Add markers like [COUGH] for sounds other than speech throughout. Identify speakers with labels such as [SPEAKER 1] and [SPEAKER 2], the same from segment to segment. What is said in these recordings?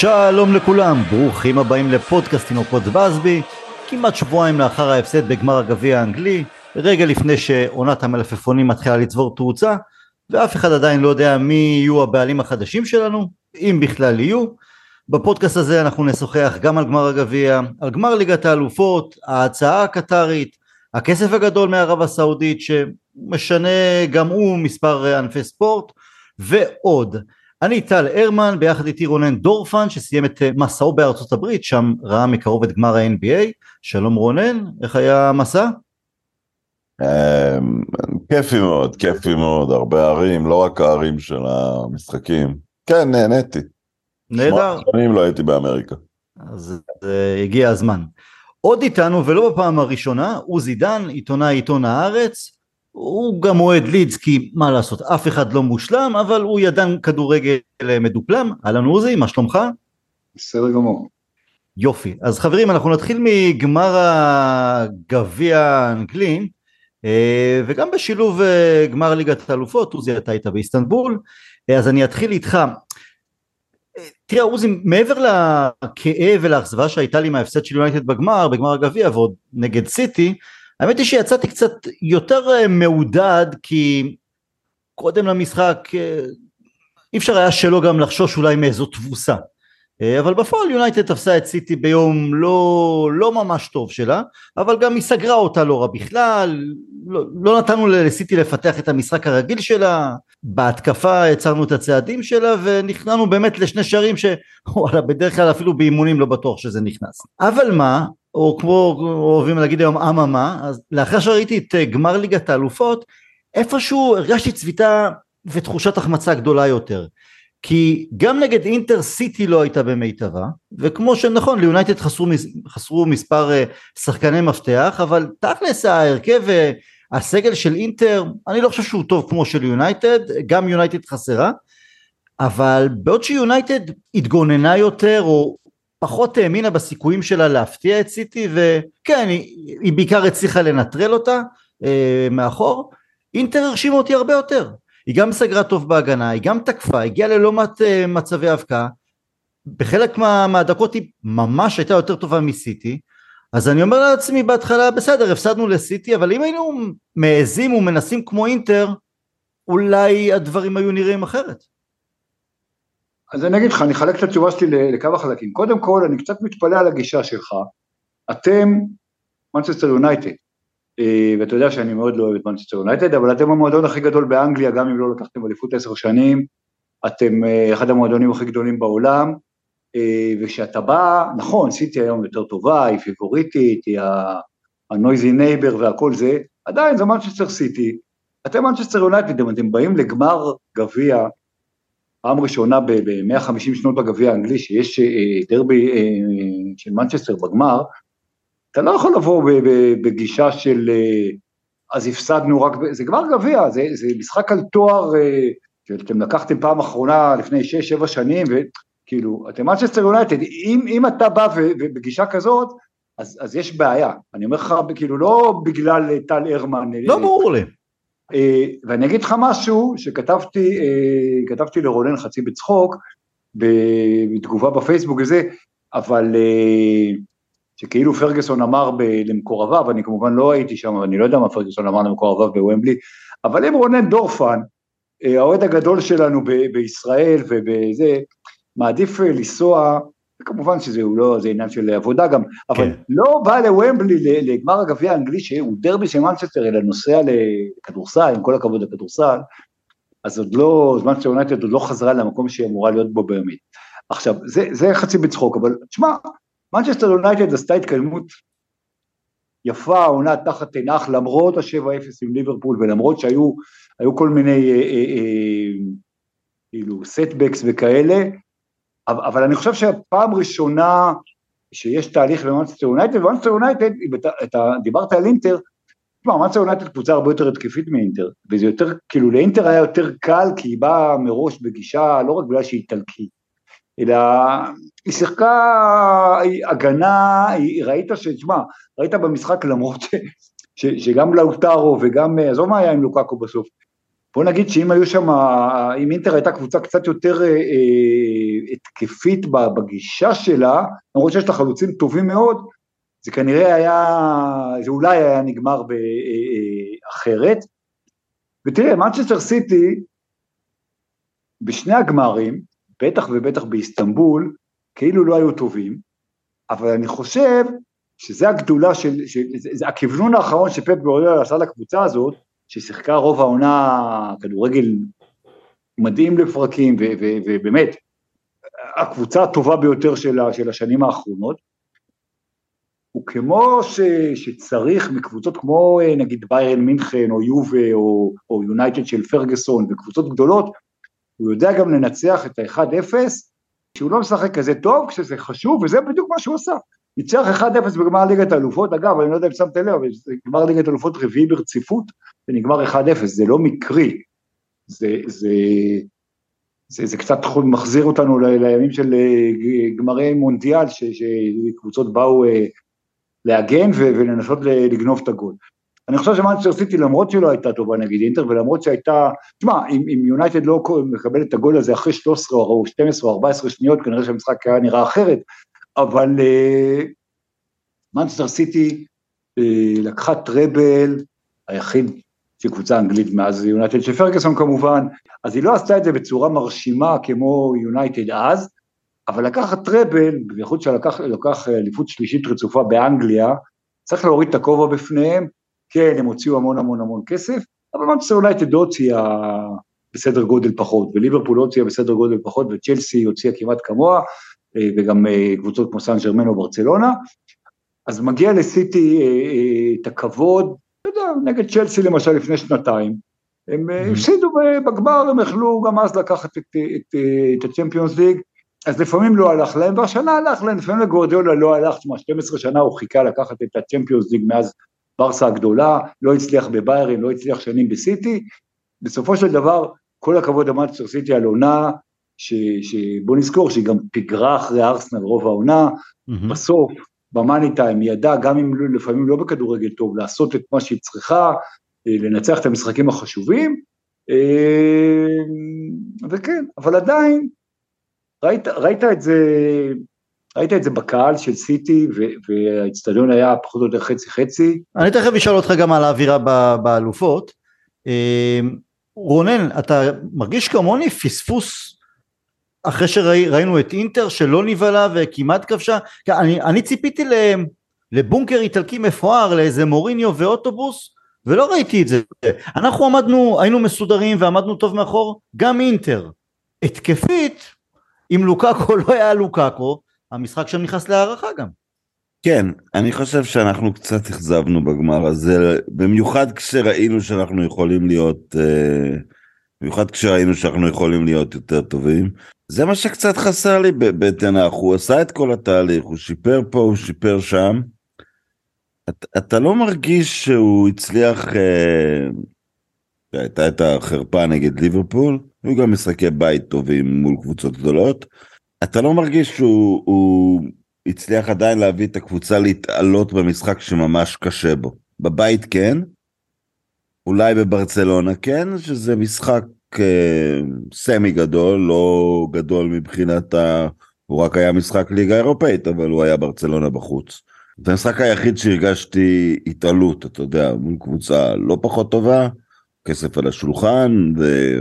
[SPEAKER 1] שלום לכולם, ברוכים הבאים לפודקאסט תינוקות בסבי, כמעט שבועיים לאחר ההפסד בגמר הגביע האנגלי, רגע לפני שעונת המלפפונים מתחילה לצבור תאוצה, ואף אחד עדיין לא יודע מי יהיו הבעלים החדשים שלנו, אם בכלל יהיו. בפודקאסט הזה אנחנו נשוחח גם על גמר הגביע, על גמר ליגת האלופות, ההצעה הקטרית, הכסף הגדול מערב הסעודית שמשנה גם הוא מספר ענפי ספורט, ועוד. אני טל הרמן, ביחד איתי רונן דורפן שסיים את אה, מסעו בארצות הברית, שם ראה מקרוב את גמר ה-NBA. שלום רונן, איך היה המסע?
[SPEAKER 2] אמ, כיפי מאוד, כיפי מאוד, הרבה ערים, לא רק הערים של המשחקים. כן, נהניתי.
[SPEAKER 1] נהדר.
[SPEAKER 2] שנים לא הייתי באמריקה.
[SPEAKER 1] אז uh, הגיע הזמן. עוד איתנו, ולא בפעם הראשונה, עוזי דן, עיתונאי עיתון הארץ, הוא גם אוהד לידס כי מה לעשות אף אחד לא מושלם אבל הוא ידן כדורגל מדופלם אהלן עוזי מה שלומך?
[SPEAKER 3] בסדר גמור.
[SPEAKER 1] יופי אז חברים אנחנו נתחיל מגמר הגביע האנגלי אה, וגם בשילוב אה, גמר ליגת האלופות עוזי אתה היית באיסטנבול אה, אז אני אתחיל איתך תראה עוזי מעבר לכאב ולאכזבה שהייתה לי מההפסד של יונייטד בגמר בגמר הגביע ועוד נגד סיטי האמת היא שיצאתי קצת יותר אה, מעודד כי קודם למשחק אה, אי אפשר היה שלא גם לחשוש אולי מאיזו תבוסה. אה, אבל בפועל יונייטד תפסה את סיטי ביום לא, לא ממש טוב שלה אבל גם היא סגרה אותה לא רע בכלל לא, לא נתנו לסיטי לפתח את המשחק הרגיל שלה בהתקפה הצרנו את הצעדים שלה ונכנענו באמת לשני שערים שוואלה [LAUGHS] בדרך כלל אפילו באימונים לא בטוח שזה נכנס. אבל מה או כמו אוהבים להגיד היום אממה, אז לאחר שראיתי את אה, גמר ליגת האלופות, איפשהו הרגשתי צביטה ותחושת החמצה גדולה יותר. כי גם נגד אינטר סיטי לא הייתה במיטבה, וכמו שנכון ליונייטד חסרו, חסרו מספר אה, שחקני מפתח, אבל תכלס ההרכב והסגל של אינטר, אני לא חושב שהוא טוב כמו של יונייטד, גם יונייטד חסרה, אבל בעוד שיונייטד התגוננה יותר או פחות האמינה בסיכויים שלה להפתיע את סיטי וכן היא, היא בעיקר הצליחה לנטרל אותה אה, מאחור. אינטר הרשימה אותי הרבה יותר. היא גם סגרה טוב בהגנה היא גם תקפה הגיעה ללא מעט אה, מצבי אבקה. בחלק מה, מהדקות היא ממש הייתה יותר טובה מסיטי. אז אני אומר לעצמי בהתחלה בסדר הפסדנו לסיטי אבל אם היינו מעזים ומנסים כמו אינטר אולי הדברים היו נראים אחרת
[SPEAKER 3] אז אני אגיד לך, אני אחלק את התשובה שלי לכמה חלקים. קודם כל, אני קצת מתפלא על הגישה שלך. אתם מנצ'סטר יונייטד, אה, ואתה יודע שאני מאוד לא אוהב את מנצ'סטר יונייטד, אבל אתם המועדון הכי גדול באנגליה, גם אם לא לקחתם אליפות עשר שנים, אתם אה, אחד המועדונים הכי גדולים בעולם, אה, וכשאתה בא, נכון, סיטי היום יותר טובה, היא פייבוריטית, היא ה noisy neighbor והכל זה, עדיין זה מנצ'סטר סיטי, אתם מנצ'סטר יונייטד, אם אתם באים לגמר גביע, פעם ראשונה ב-150 שנות בגביע האנגלי שיש אה, דרבי אה, של מנצ'סטר בגמר, אתה לא יכול לבוא בגישה של אה, אז הפסדנו רק, זה גמר גביע, זה, זה משחק על תואר שאתם לקחתם פעם אחרונה לפני 6-7 שנים, וכאילו, אתם מנצ'סטר יונייטד, אם, אם אתה בא בגישה כזאת, אז, אז יש בעיה, אני אומר לך, כאילו לא בגלל טל הרמן.
[SPEAKER 1] לא ברור לי.
[SPEAKER 3] אה, ואני אגיד לך משהו שכתבתי, אה, כתבתי לרונן חצי בצחוק, בתגובה בפייסבוק וזה, אבל אה, שכאילו פרגוסון אמר למקורביו, אני כמובן לא הייתי שם, אני לא יודע מה פרגוסון אמר למקורביו בוומבלי, אבל אם רונן דורפן, האוהד הגדול שלנו בישראל ובזה, מעדיף לנסוע כמובן שזה לא, זה עניין של עבודה גם, אבל כן. לא בא לוומבלי לגמר הגביע האנגלי שהוא דרבי של מנצ'סטר, אלא נוסע לכדורסל, עם כל הכבוד לכדורסל, אז עוד לא, מנצ'סטר יונייטד עוד לא חזרה למקום שהיא אמורה להיות בו באמת. עכשיו, זה, זה חצי בצחוק, אבל תשמע, מנצ'סטר יונייטד עשתה התקדמות יפה, עונה תחת תנח, למרות ה-7-0 עם ליברפול, ולמרות שהיו כל מיני, אה, אה, אה, כאילו, setbacks וכאלה, אבל אני חושב שהפעם ראשונה שיש תהליך במאנסטר יונייטד, ומאנסטר יונייטד, דיברת על אינטר, תשמע, מאנסטר יונייטד קבוצה הרבה יותר התקפית מאינטר, וזה יותר, כאילו לאינטר היה יותר קל, כי היא באה מראש בגישה, לא רק בגלל שהיא איטלקית, אלא היא שיחקה הגנה, היא, ראית ש... תשמע, ראית במשחק למרות ש, ש, שגם לאוטרו וגם, עזוב מה היה עם לוקקו בסוף, בוא נגיד שאם היו שם, אם אינטר הייתה קבוצה קצת יותר אה, אה, התקפית בגישה שלה, למרות שיש לה חלוצים טובים מאוד, זה כנראה היה, זה אולי היה נגמר אחרת. ותראה, מנצ'סטר סיטי, בשני הגמרים, בטח ובטח באיסטנבול, כאילו לא היו טובים, אבל אני חושב שזה הגדולה של, של זה, זה הכוונון האחרון שפפ גורדל עשה לקבוצה הזאת, ששיחקה רוב העונה כדורגל מדהים לפרקים, ובאמת, הקבוצה הטובה ביותר של, של השנים האחרונות, הוא כמו ש, שצריך מקבוצות כמו נגיד ביירן מינכן או יובה או, או יונייטד של פרגוסון וקבוצות גדולות, הוא יודע גם לנצח את ה-1-0, שהוא לא משחק כזה טוב, כשזה חשוב, וזה בדיוק מה שהוא עשה. ניצח 1-0 בגמר ליגת האלופות, אגב, אני לא יודע אם שמת לב, אבל זה גמר ליגת האלופות רביעי ברציפות, ונגמר 1-0, זה לא מקרי. זה, זה, זה, זה קצת מחזיר אותנו לימים של אה, גמרי מונדיאל, שקבוצות באו אה, להגן ולנסות לגנוב את הגול. אני חושב שמנצ'סטר סיטי למרות שלא הייתה טובה נגיד אינטר ולמרות שהייתה, תשמע אם יונייטד לא מקבל את הגול הזה אחרי 13 או 12 או 14 שניות כנראה שהמשחק היה נראה אחרת, אבל מנצ'סטר אה, סיטי אה, לקחה treble, היחיד של קבוצה אנגלית מאז יונייטד של פרגוסון כמובן, אז היא לא עשתה את זה בצורה מרשימה כמו יונייטד אז, אבל לקחת treble, בייחוד שלקח אליפות שלישית רצופה באנגליה, צריך להוריד את הכובע בפניהם, כן, הם הוציאו המון המון המון כסף, אבל מנצ'סטר יונייטד הוציאה בסדר גודל פחות, וליברפול הוציאה בסדר גודל פחות, וצ'לסי הוציאה כמעט כמוה, אה, וגם אה, קבוצות כמו סן ג'רמן או ברצלונה, אז מגיע לסיטי אה, את הכבוד, אתה יודע, נגד צ'לסי למשל לפני שנתיים, הם mm-hmm. הפסידו בגמר, הם יכלו גם אז לקחת את, את, את הצ'מפיונס ליג, אז לפעמים לא הלך להם, והשנה הלך להם, לפעמים לגורדיולה לא הלך, תשמע, 12 שנה הוא חיכה לקחת את הצ'מפיונס ליג מאז ברסה הגדולה, לא הצליח בביירן, לא הצליח שנים בסיטי, בסופו של דבר, כל הכבוד למאצ'ר סיטי על עונה, שבוא נזכור שהיא גם פיגרה אחרי ארסנל רוב העונה, mm-hmm. בסוף, במאני טיים, היא ידעה, גם אם לפעמים לא בכדורגל טוב, לעשות את מה שהיא צריכה, אה, לנצח את המשחקים החשובים, אה, וכן, אבל עדיין, ראית, ראית את זה, ראית את זה בקהל של סיטי, והאיצטדיון היה פחות או יותר חצי חצי.
[SPEAKER 1] אני תכף אשאל אותך גם על האווירה באלופות. אה, רונן, אתה מרגיש כמוני פספוס אחרי שראינו את אינטר שלא נבהלה וכמעט כבשה? אני, אני ציפיתי לבונקר איטלקי מפואר, לאיזה מוריניו ואוטובוס, ולא ראיתי את זה. אנחנו עמדנו, היינו מסודרים ועמדנו טוב מאחור, גם אינטר. התקפית, אם לוקאקו לא היה לוקאקו, המשחק שם נכנס להערכה גם.
[SPEAKER 2] כן, אני חושב שאנחנו קצת אכזבנו בגמר הזה, במיוחד כשראינו שאנחנו יכולים להיות, אה, במיוחד כשראינו שאנחנו יכולים להיות יותר טובים. זה מה שקצת חסר לי בתנ"ך, הוא עשה את כל התהליך, הוא שיפר פה, הוא שיפר שם. אתה, אתה לא מרגיש שהוא הצליח, אה, הייתה את החרפה נגד ליברפול, היו גם משחקי בית טובים מול קבוצות גדולות. אתה לא מרגיש שהוא הצליח עדיין להביא את הקבוצה להתעלות במשחק שממש קשה בו. בבית כן, אולי בברצלונה כן, שזה משחק אה, סמי גדול, לא גדול מבחינת ה... הוא רק היה משחק ליגה אירופאית, אבל הוא היה ברצלונה בחוץ. זה המשחק היחיד שהרגשתי התעלות, אתה יודע, מול קבוצה לא פחות טובה, כסף על השולחן,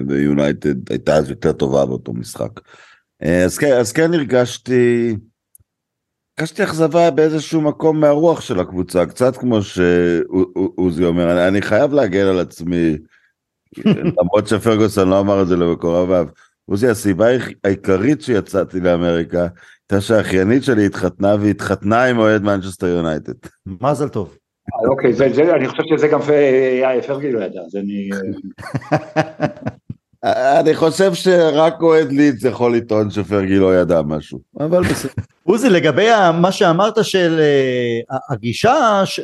[SPEAKER 2] ויונייטד הייתה אז יותר טובה באותו משחק. אה, אז כן, אז כן הרגשתי, הרגשתי אכזבה באיזשהו מקום מהרוח של הקבוצה, קצת כמו שעוזי אומר, אני, אני חייב להגן על עצמי, [LAUGHS] למרות שפרגוסון לא אמר את זה למקורביו. עוזי, הסיבה העיקרית שיצאתי לאמריקה, הייתה שהאחיינית שלי התחתנה והתחתנה עם אוהד מנצ'סטר יונייטד.
[SPEAKER 1] מזל טוב.
[SPEAKER 3] אה, אוקיי, אני חושב שזה גם פרגי לא ידע, אז אני... [LAUGHS]
[SPEAKER 2] אני חושב שרק אוהד לידס יכול לטעון שפרגי לא ידע משהו, אבל בסדר.
[SPEAKER 1] עוזי, לגבי מה שאמרת של uh, הגישה, ש...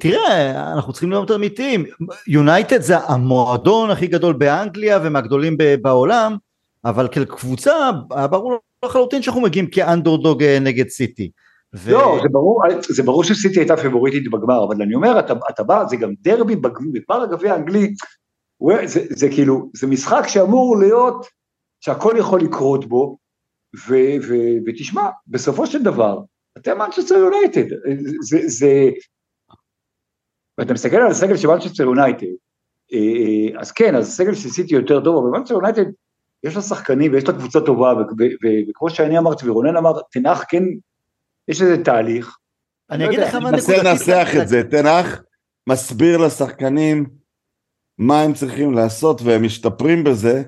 [SPEAKER 1] תראה, אנחנו צריכים להיות אמיתיים, יונייטד זה המועדון הכי גדול באנגליה ומהגדולים בעולם, אבל כקבוצה, ברור לחלוטין שאנחנו מגיעים כאנדרדוג אה, נגד סיטי.
[SPEAKER 3] ו... לא, זה ברור, זה ברור שסיטי הייתה פייבוריטית בגמר, אבל אני אומר, אתה, אתה בא, זה גם דרבי בגמר הגביע האנגלי, זה, זה כאילו, זה משחק שאמור להיות, שהכל יכול לקרות בו, ו, ו, ותשמע, בסופו של דבר, אתם מנצ'סטר יונייטד, זה, זה, ואתה מסתכל על הסגל של מנצ'סטר יונייטד, אה, אה, אז כן, אז הסגל של סיטי יותר טוב, אבל מנצ'סטר יונייטד, יש לה שחקנים ויש לה קבוצה טובה, וכמו שאני אמרתי ורונן אמר, תנח כן, יש איזה תהליך.
[SPEAKER 1] אני אגיד לך מה
[SPEAKER 2] נקודתית. ננסה לנסח את זה, תנח מסביר לשחקנים מה הם צריכים לעשות והם משתפרים בזה,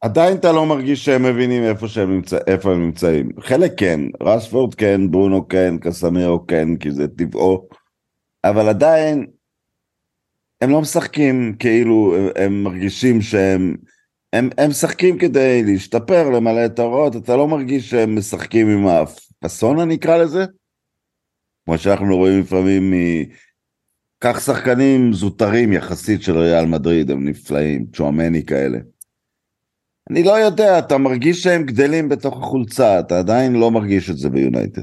[SPEAKER 2] עדיין אתה לא מרגיש שהם מבינים איפה, שהם נמצא, איפה הם נמצאים. חלק כן, רשפורד כן, ברונו כן, קסמירו כן, כי זה טבעו, אבל עדיין הם לא משחקים כאילו הם מרגישים שהם... הם, הם משחקים כדי להשתפר, למלא את ההוראות, אתה לא מרגיש שהם משחקים עם הפאסון אני אקרא לזה? כמו שאנחנו רואים לפעמים מ... קח שחקנים זוטרים יחסית של ריאל מדריד, הם נפלאים, צ'ואמני כאלה. אני לא יודע, אתה מרגיש שהם גדלים בתוך החולצה, אתה עדיין לא מרגיש את זה ביונייטד.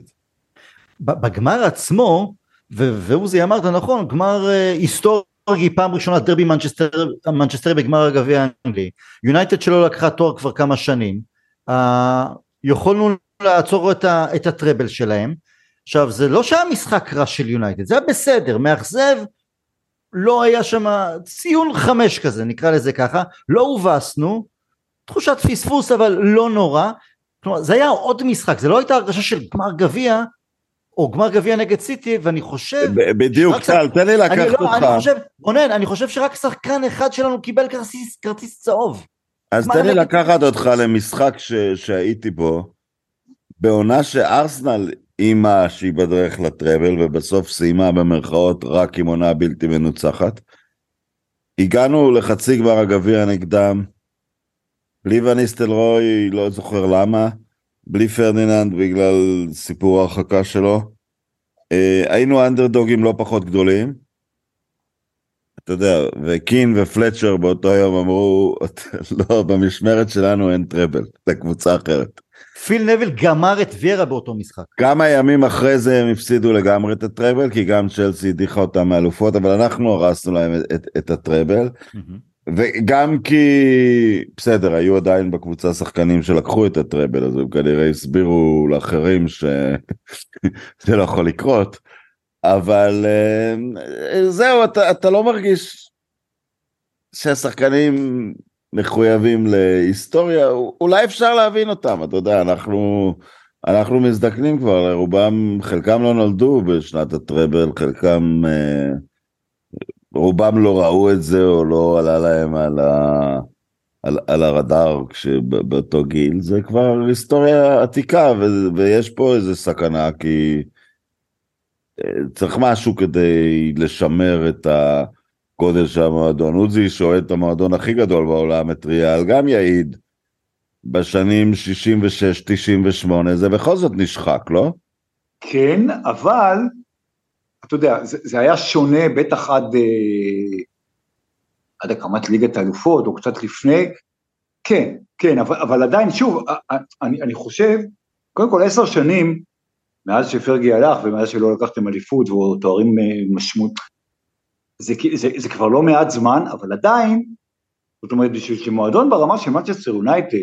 [SPEAKER 1] בגמר עצמו, ועוזי אמרת נכון, גמר אה, היסטורי, פעם ראשונה דרבי מנצ'סטר, מנצ'סטרי בגמר הגביע האנגלי. יונייטד שלא לקחה תואר כבר כמה שנים. אה, יכולנו לעצור את, ה, את הטרבל שלהם. עכשיו זה לא שהיה משחק רע של יונייטד, זה היה בסדר, מאכזב, לא היה שם ציון חמש כזה, נקרא לזה ככה, לא הובסנו, תחושת פספוס אבל לא נורא, כלומר זה היה עוד משחק, זה לא הייתה הרגשה של גמר גביע, או גמר גביע נגד סיטי, ואני חושב...
[SPEAKER 2] בדיוק, טל, תן לי לקחת לא, אותך.
[SPEAKER 1] אני חושב, רונן, אני חושב שרק שחקן אחד שלנו קיבל כרטיס, כרטיס צהוב.
[SPEAKER 2] אז תן לי לקחת אותך למשחק ש, שהייתי בו, בעונה שארסנל אימא שהיא בדרך לטראבל, ובסוף סיימה במרכאות רק עם עונה בלתי מנוצחת. הגענו לחצי גמר הגביע נגדם, בלי ואן ניסטלרוי, לא זוכר למה, בלי פרדיננד בגלל סיפור ההרחקה שלו. אה, היינו אנדרדוגים לא פחות גדולים. אתה יודע, וקין ופלצ'ר באותו יום אמרו, לא, במשמרת שלנו אין טרבל, זה קבוצה אחרת.
[SPEAKER 1] פיל נוויל גמר את וירה באותו משחק.
[SPEAKER 2] כמה ימים אחרי זה הם הפסידו לגמרי את הטרבל, כי גם צ'לסי הדיחה אותם מאלופות, אבל אנחנו הרסנו להם את, את, את הטרבל. וגם כי, בסדר, היו עדיין בקבוצה שחקנים שלקחו את הטראבל, אז הם כנראה הסבירו לאחרים שזה [LAUGHS] לא יכול לקרות. אבל אה, זהו, אתה, אתה לא מרגיש שהשחקנים מחויבים להיסטוריה, אולי אפשר להבין אותם, אתה יודע, אנחנו, אנחנו מזדקנים כבר, רובם, חלקם לא נולדו בשנת הטראבל, חלקם, אה, רובם לא ראו את זה או לא עלה להם על, ה, על, על הרדאר באותו גיל, זה כבר היסטוריה עתיקה ו, ויש פה איזה סכנה כי אה, צריך משהו כדי לשמר את ה... גודל של המועדון. עוזי שאוהד את המועדון הכי גדול בעולם, את ריאל, גם יעיד. בשנים 66-98 זה בכל זאת נשחק, לא?
[SPEAKER 3] כן, אבל, אתה יודע, זה, זה היה שונה בטח עד, אה, עד הקמת ליגת האלופות, או קצת לפני, כן, כן, אבל, אבל עדיין, שוב, אני, אני חושב, קודם כל עשר שנים, מאז שפרגי הלך ומאז שלא לקחתם אליפות ותוארים אה, משמעות, זה, זה, זה כבר לא מעט זמן, אבל עדיין, זאת אומרת, בשביל שמועדון ברמה של מצ'סטר יונייטד,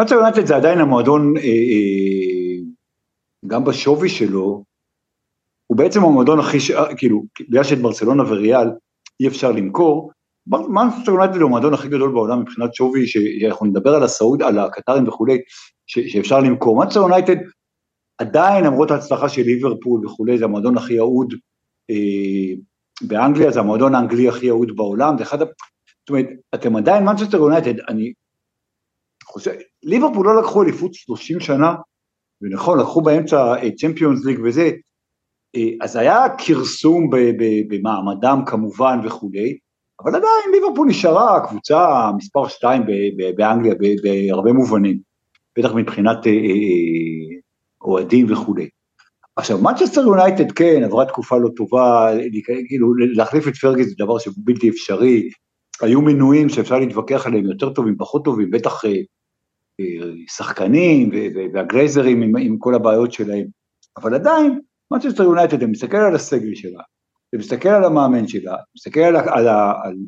[SPEAKER 3] מנצ'סטר יונייטד זה עדיין המועדון, אה, אה, גם בשווי שלו, הוא בעצם המועדון הכי, כאילו, בגלל שאת ברצלונה וריאל אי אפשר למכור, מנצ'סטר יונייטד הוא המועדון הכי גדול בעולם מבחינת שווי, שאנחנו נדבר על הסעודים, על הקטרים וכולי, שאפשר למכור. מנצ'סטר יונייטד עדיין למרות ההצלחה של ליברפול וכולי, זה המועדון הכי אהוד אה, באנגליה, זה המועדון האנגלי הכי אהוד בעולם, זה אחד, זאת אומרת, אתם עדיין מנצ'סטר יונייטד, אני חושב, ליברפול לא לקחו אליפות 30 שנה, ונכון, לקחו באמצע צ'מפיונס ליג וזה, אה, אז היה כרסום במעמדם כמובן וכולי, אבל עדיין ליברפול נשארה קבוצה מספר 2 באנגליה בהרבה מובנים, בטח מבחינת אה, אה, אוהדים וכולי. עכשיו, מנצ'סטר יונייטד כן, עברה תקופה לא טובה, כאילו להחליף את פרגי זה דבר שהוא בלתי אפשרי, היו מינויים שאפשר להתווכח עליהם יותר טובים, פחות טובים, בטח אה, אה, שחקנים והגלייזרים עם, עם כל הבעיות שלהם, אבל עדיין, מנצ'סטר יונייטד, אני מסתכל על הסגל שלה, אתה מסתכל על המאמן שלה, מסתכל על, על,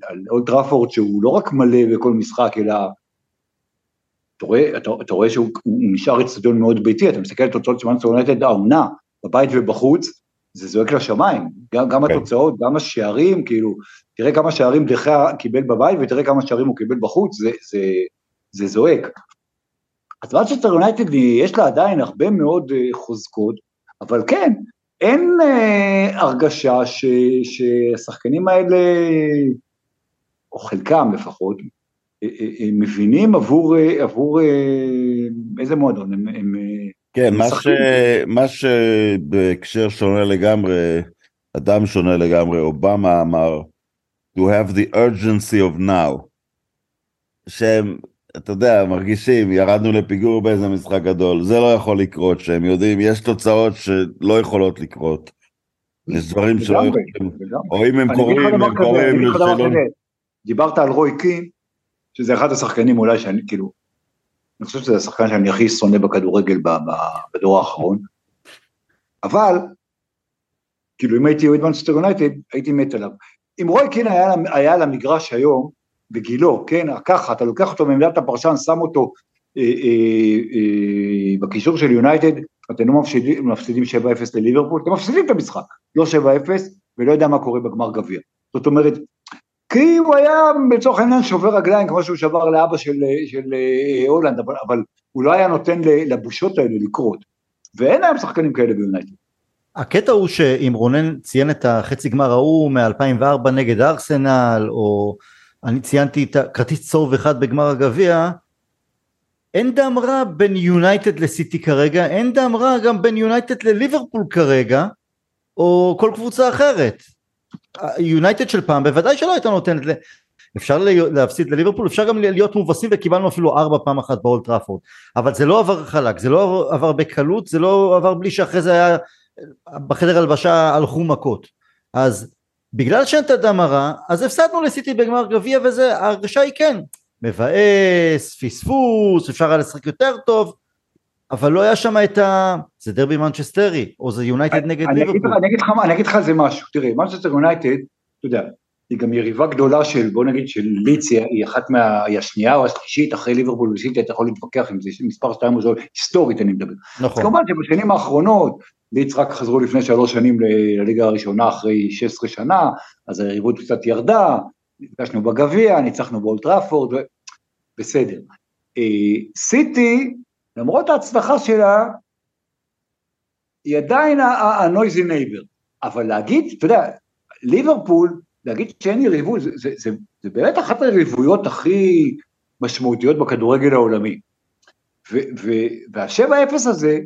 [SPEAKER 3] על אולד טראפורד שהוא לא רק מלא בכל משחק, אלא אתה רואה, אתה, אתה רואה שהוא נשאר אצטדיון מאוד ביתי, אתה מסתכל על תוצאות של מנצ'סטר יונייטד העונה, בבית ובחוץ, זה זועק לשמיים, גם, גם כן. התוצאות, גם השערים, כאילו, תראה כמה שערים דחה קיבל בבית ותראה כמה שערים הוא קיבל בחוץ, זה, זה, זה זועק. אז מנצ'סטר יונייטד יש לה עדיין הרבה מאוד אה, חוזקות, אבל כן, אין אה, הרגשה ש, שהשחקנים האלה, או חלקם לפחות, מבינים עבור, אה, עבור אה, איזה מועדון הם, הם
[SPEAKER 2] כן, מה, ש... מה שבהקשר שונה לגמרי, אדם שונה לגמרי, אובמה אמר, to have the urgency of now, שהם, אתה יודע, מרגישים, ירדנו לפיגור באיזה משחק גדול, זה לא יכול לקרות, שהם יודעים, יש תוצאות שלא יכולות לקרות. יש דברים שלא יכולים, או אם הם קורים, הם קורים.
[SPEAKER 3] דיברת על רוי קין, שזה אחד השחקנים אולי שאני, כאילו, אני חושב שזה השחקן שאני הכי שונא בכדורגל בדור האחרון, אבל, כאילו אם הייתי אוהד מנצ'סטר יונייטד, הייתי מת עליו. אם רוי קין היה, היה על המגרש היום, בגילו, כן, ככה, אתה לוקח אותו מעמדת הפרשן, שם אותו אה, אה, אה, בקישור של יונייטד, אתם לא מפסידים, מפסידים 7-0 לליברפול, אתם מפסידים את המשחק, לא 7-0, ולא יודע מה קורה בגמר גביע. זאת אומרת, כי הוא היה לצורך העניין שובר רגליים כמו שהוא שבר לאבא של, של אה, הולנד, אבל, אבל הוא לא היה נותן לבושות האלה לקרות. ואין היום שחקנים כאלה ביונייטד.
[SPEAKER 1] הקטע הוא שאם רונן ציין את החצי גמר ההוא מ-2004 נגד ארסנל, או אני ציינתי את הכרטיס צהוב אחד בגמר הגביע, אין דם רע בין יונייטד לסיטי כרגע, אין דם רע גם בין יונייטד לליברפול כרגע, או כל קבוצה אחרת. יונייטד של פעם בוודאי שלא הייתה נותנת, אפשר להפסיד לליברפול, אפשר גם להיות מובסים וקיבלנו אפילו ארבע פעם אחת באולד טראפורד, אבל זה לא עבר חלק, זה לא עבר בקלות, זה לא עבר בלי שאחרי זה היה בחדר הלבשה הלכו מכות, אז בגלל שאין את הדם הרע, אז הפסדנו לסיטי בגמר גביע וזה, ההרגשה היא כן, מבאס, פספוס, אפשר היה לשחק יותר טוב, אבל לא היה שם את ה... זה דרבי מנצ'סטרי, או זה יונייטד נגד ליברפול.
[SPEAKER 3] אני אגיד לך על זה משהו, תראה, מנצ'סטר יונייטד, אתה יודע, היא גם יריבה גדולה של, בוא נגיד, של לידס, היא אחת מה... היא השנייה או השלישית אחרי ליברפול וסיטי, אתה יכול להתווכח עם זה, מספר שתיים או זו, היסטורית אני מדבר. נכון. כמובן שבשנים האחרונות, לידס רק חזרו לפני שלוש שנים לליגה הראשונה אחרי 16 שנה, אז היריבות קצת ירדה, נפגשנו בגביע, ניצחנו באולד טראפורד, בסדר. אה, סיטי, למרות ההצלחה שלה, היא עדיין ה-noisy neighbor, אבל להגיד, אתה יודע, ליברפול, להגיד שאין יריבות, זה, זה, זה, זה באמת אחת היריבויות הכי משמעותיות בכדורגל העולמי. והשבע אפס הזה,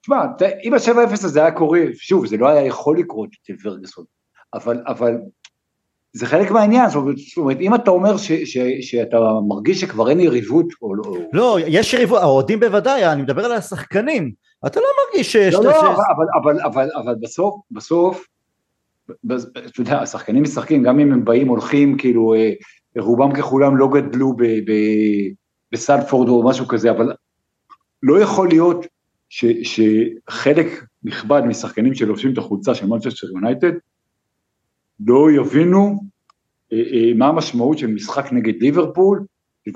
[SPEAKER 3] תשמע, אם השבע אפס הזה היה קורה, שוב, זה לא היה יכול לקרות אצל פרגוסון, אבל, אבל זה חלק מהעניין, זאת אומרת, אם אתה אומר ש, ש, שאתה מרגיש שכבר אין יריבות, או לא...
[SPEAKER 1] לא, יש יריבות, האוהדים בוודאי, אני מדבר על השחקנים, אתה לא מרגיש
[SPEAKER 3] שיש... לא, לא, ש... אבל, אבל, אבל, אבל בסוף, בסוף, אתה יודע, השחקנים משחקים, גם אם הם באים, הולכים, כאילו, אה, רובם ככולם לא גדלו בסלפורד או משהו כזה, אבל לא יכול להיות ש, שחלק נכבד משחקנים שלובשים את החולצה של מנצ'סטר יונייטד, לא יבינו אה, אה, מה המשמעות של משחק נגד ליברפול,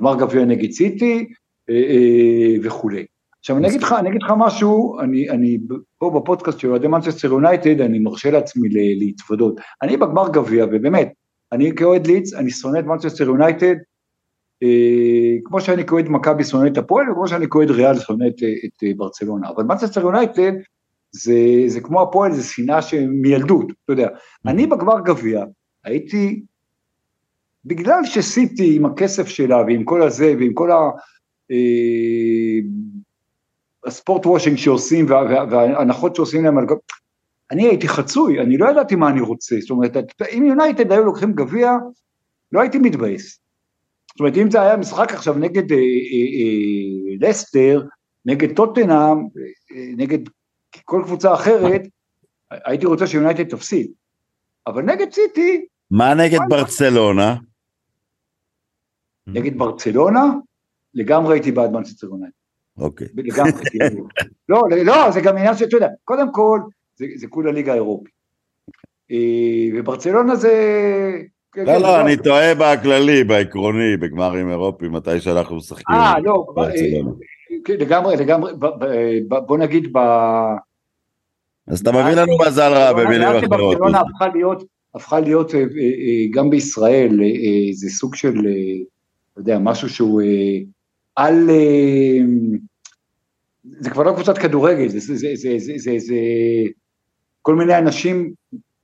[SPEAKER 3] גמר גביע נגד סיטי אה, וכולי. עכשיו אני אגיד לך, אני אגיד לך משהו, אני, אני פה בפודקאסט של אוהדי מנצ'סטר יונייטד, אני מרשה לעצמי להתוודות. אני בגמר גביע, ובאמת, אני כאוהד לידס, אני שונא את מנצ'סטר יונייטד, אה, כמו שאני כאוהד מכבי שונא את הפועל, וכמו שאני כאוהד ריאל שונא את, את ברצלונה. אבל מנצ'סטר יונייטד, זה, זה כמו הפועל, זה שנאה מילדות, אתה יודע. אני בגמר גביע הייתי, בגלל שסיטי עם הכסף שלה ועם כל הזה ועם כל ה... אה, הספורט וושינג שעושים וההנחות שעושים להם על... אני הייתי חצוי, אני לא ידעתי מה אני רוצה, זאת אומרת, אם יונייטד היו לוקחים גביע, לא הייתי מתבאס. זאת אומרת, אם זה היה משחק עכשיו נגד אה, אה, אה, לסטר, נגד טוטנאם, אה, נגד כל קבוצה אחרת, הייתי רוצה שיונייטד תפסיד. אבל נגד סיטי...
[SPEAKER 2] מה נגד ברצלונה?
[SPEAKER 3] נגד ברצלונה, לגמרי הייתי בעד מנצ'סטר יונייטד.
[SPEAKER 2] אוקיי.
[SPEAKER 3] לגמרי, כאילו. לא, לא, זה גם עניין שאתה יודע, קודם כל, זה, זה כולה ליגה אירופית. וברצלונה זה...
[SPEAKER 2] לא, לא, אני טועה בכללי, בעקרוני, בגמרים אירופיים, מתי שאנחנו משחקים.
[SPEAKER 3] אה, לא, לגמרי, לגמרי, בוא נגיד ב...
[SPEAKER 2] אז אתה מביא לנו מזל רע במילים אחרות.
[SPEAKER 3] הפכה להיות, הפכה להיות גם בישראל איזה סוג של, אתה יודע, משהו שהוא על... זה כבר לא קבוצת כדורגל, זה, זה, זה, זה, זה, זה, זה כל מיני אנשים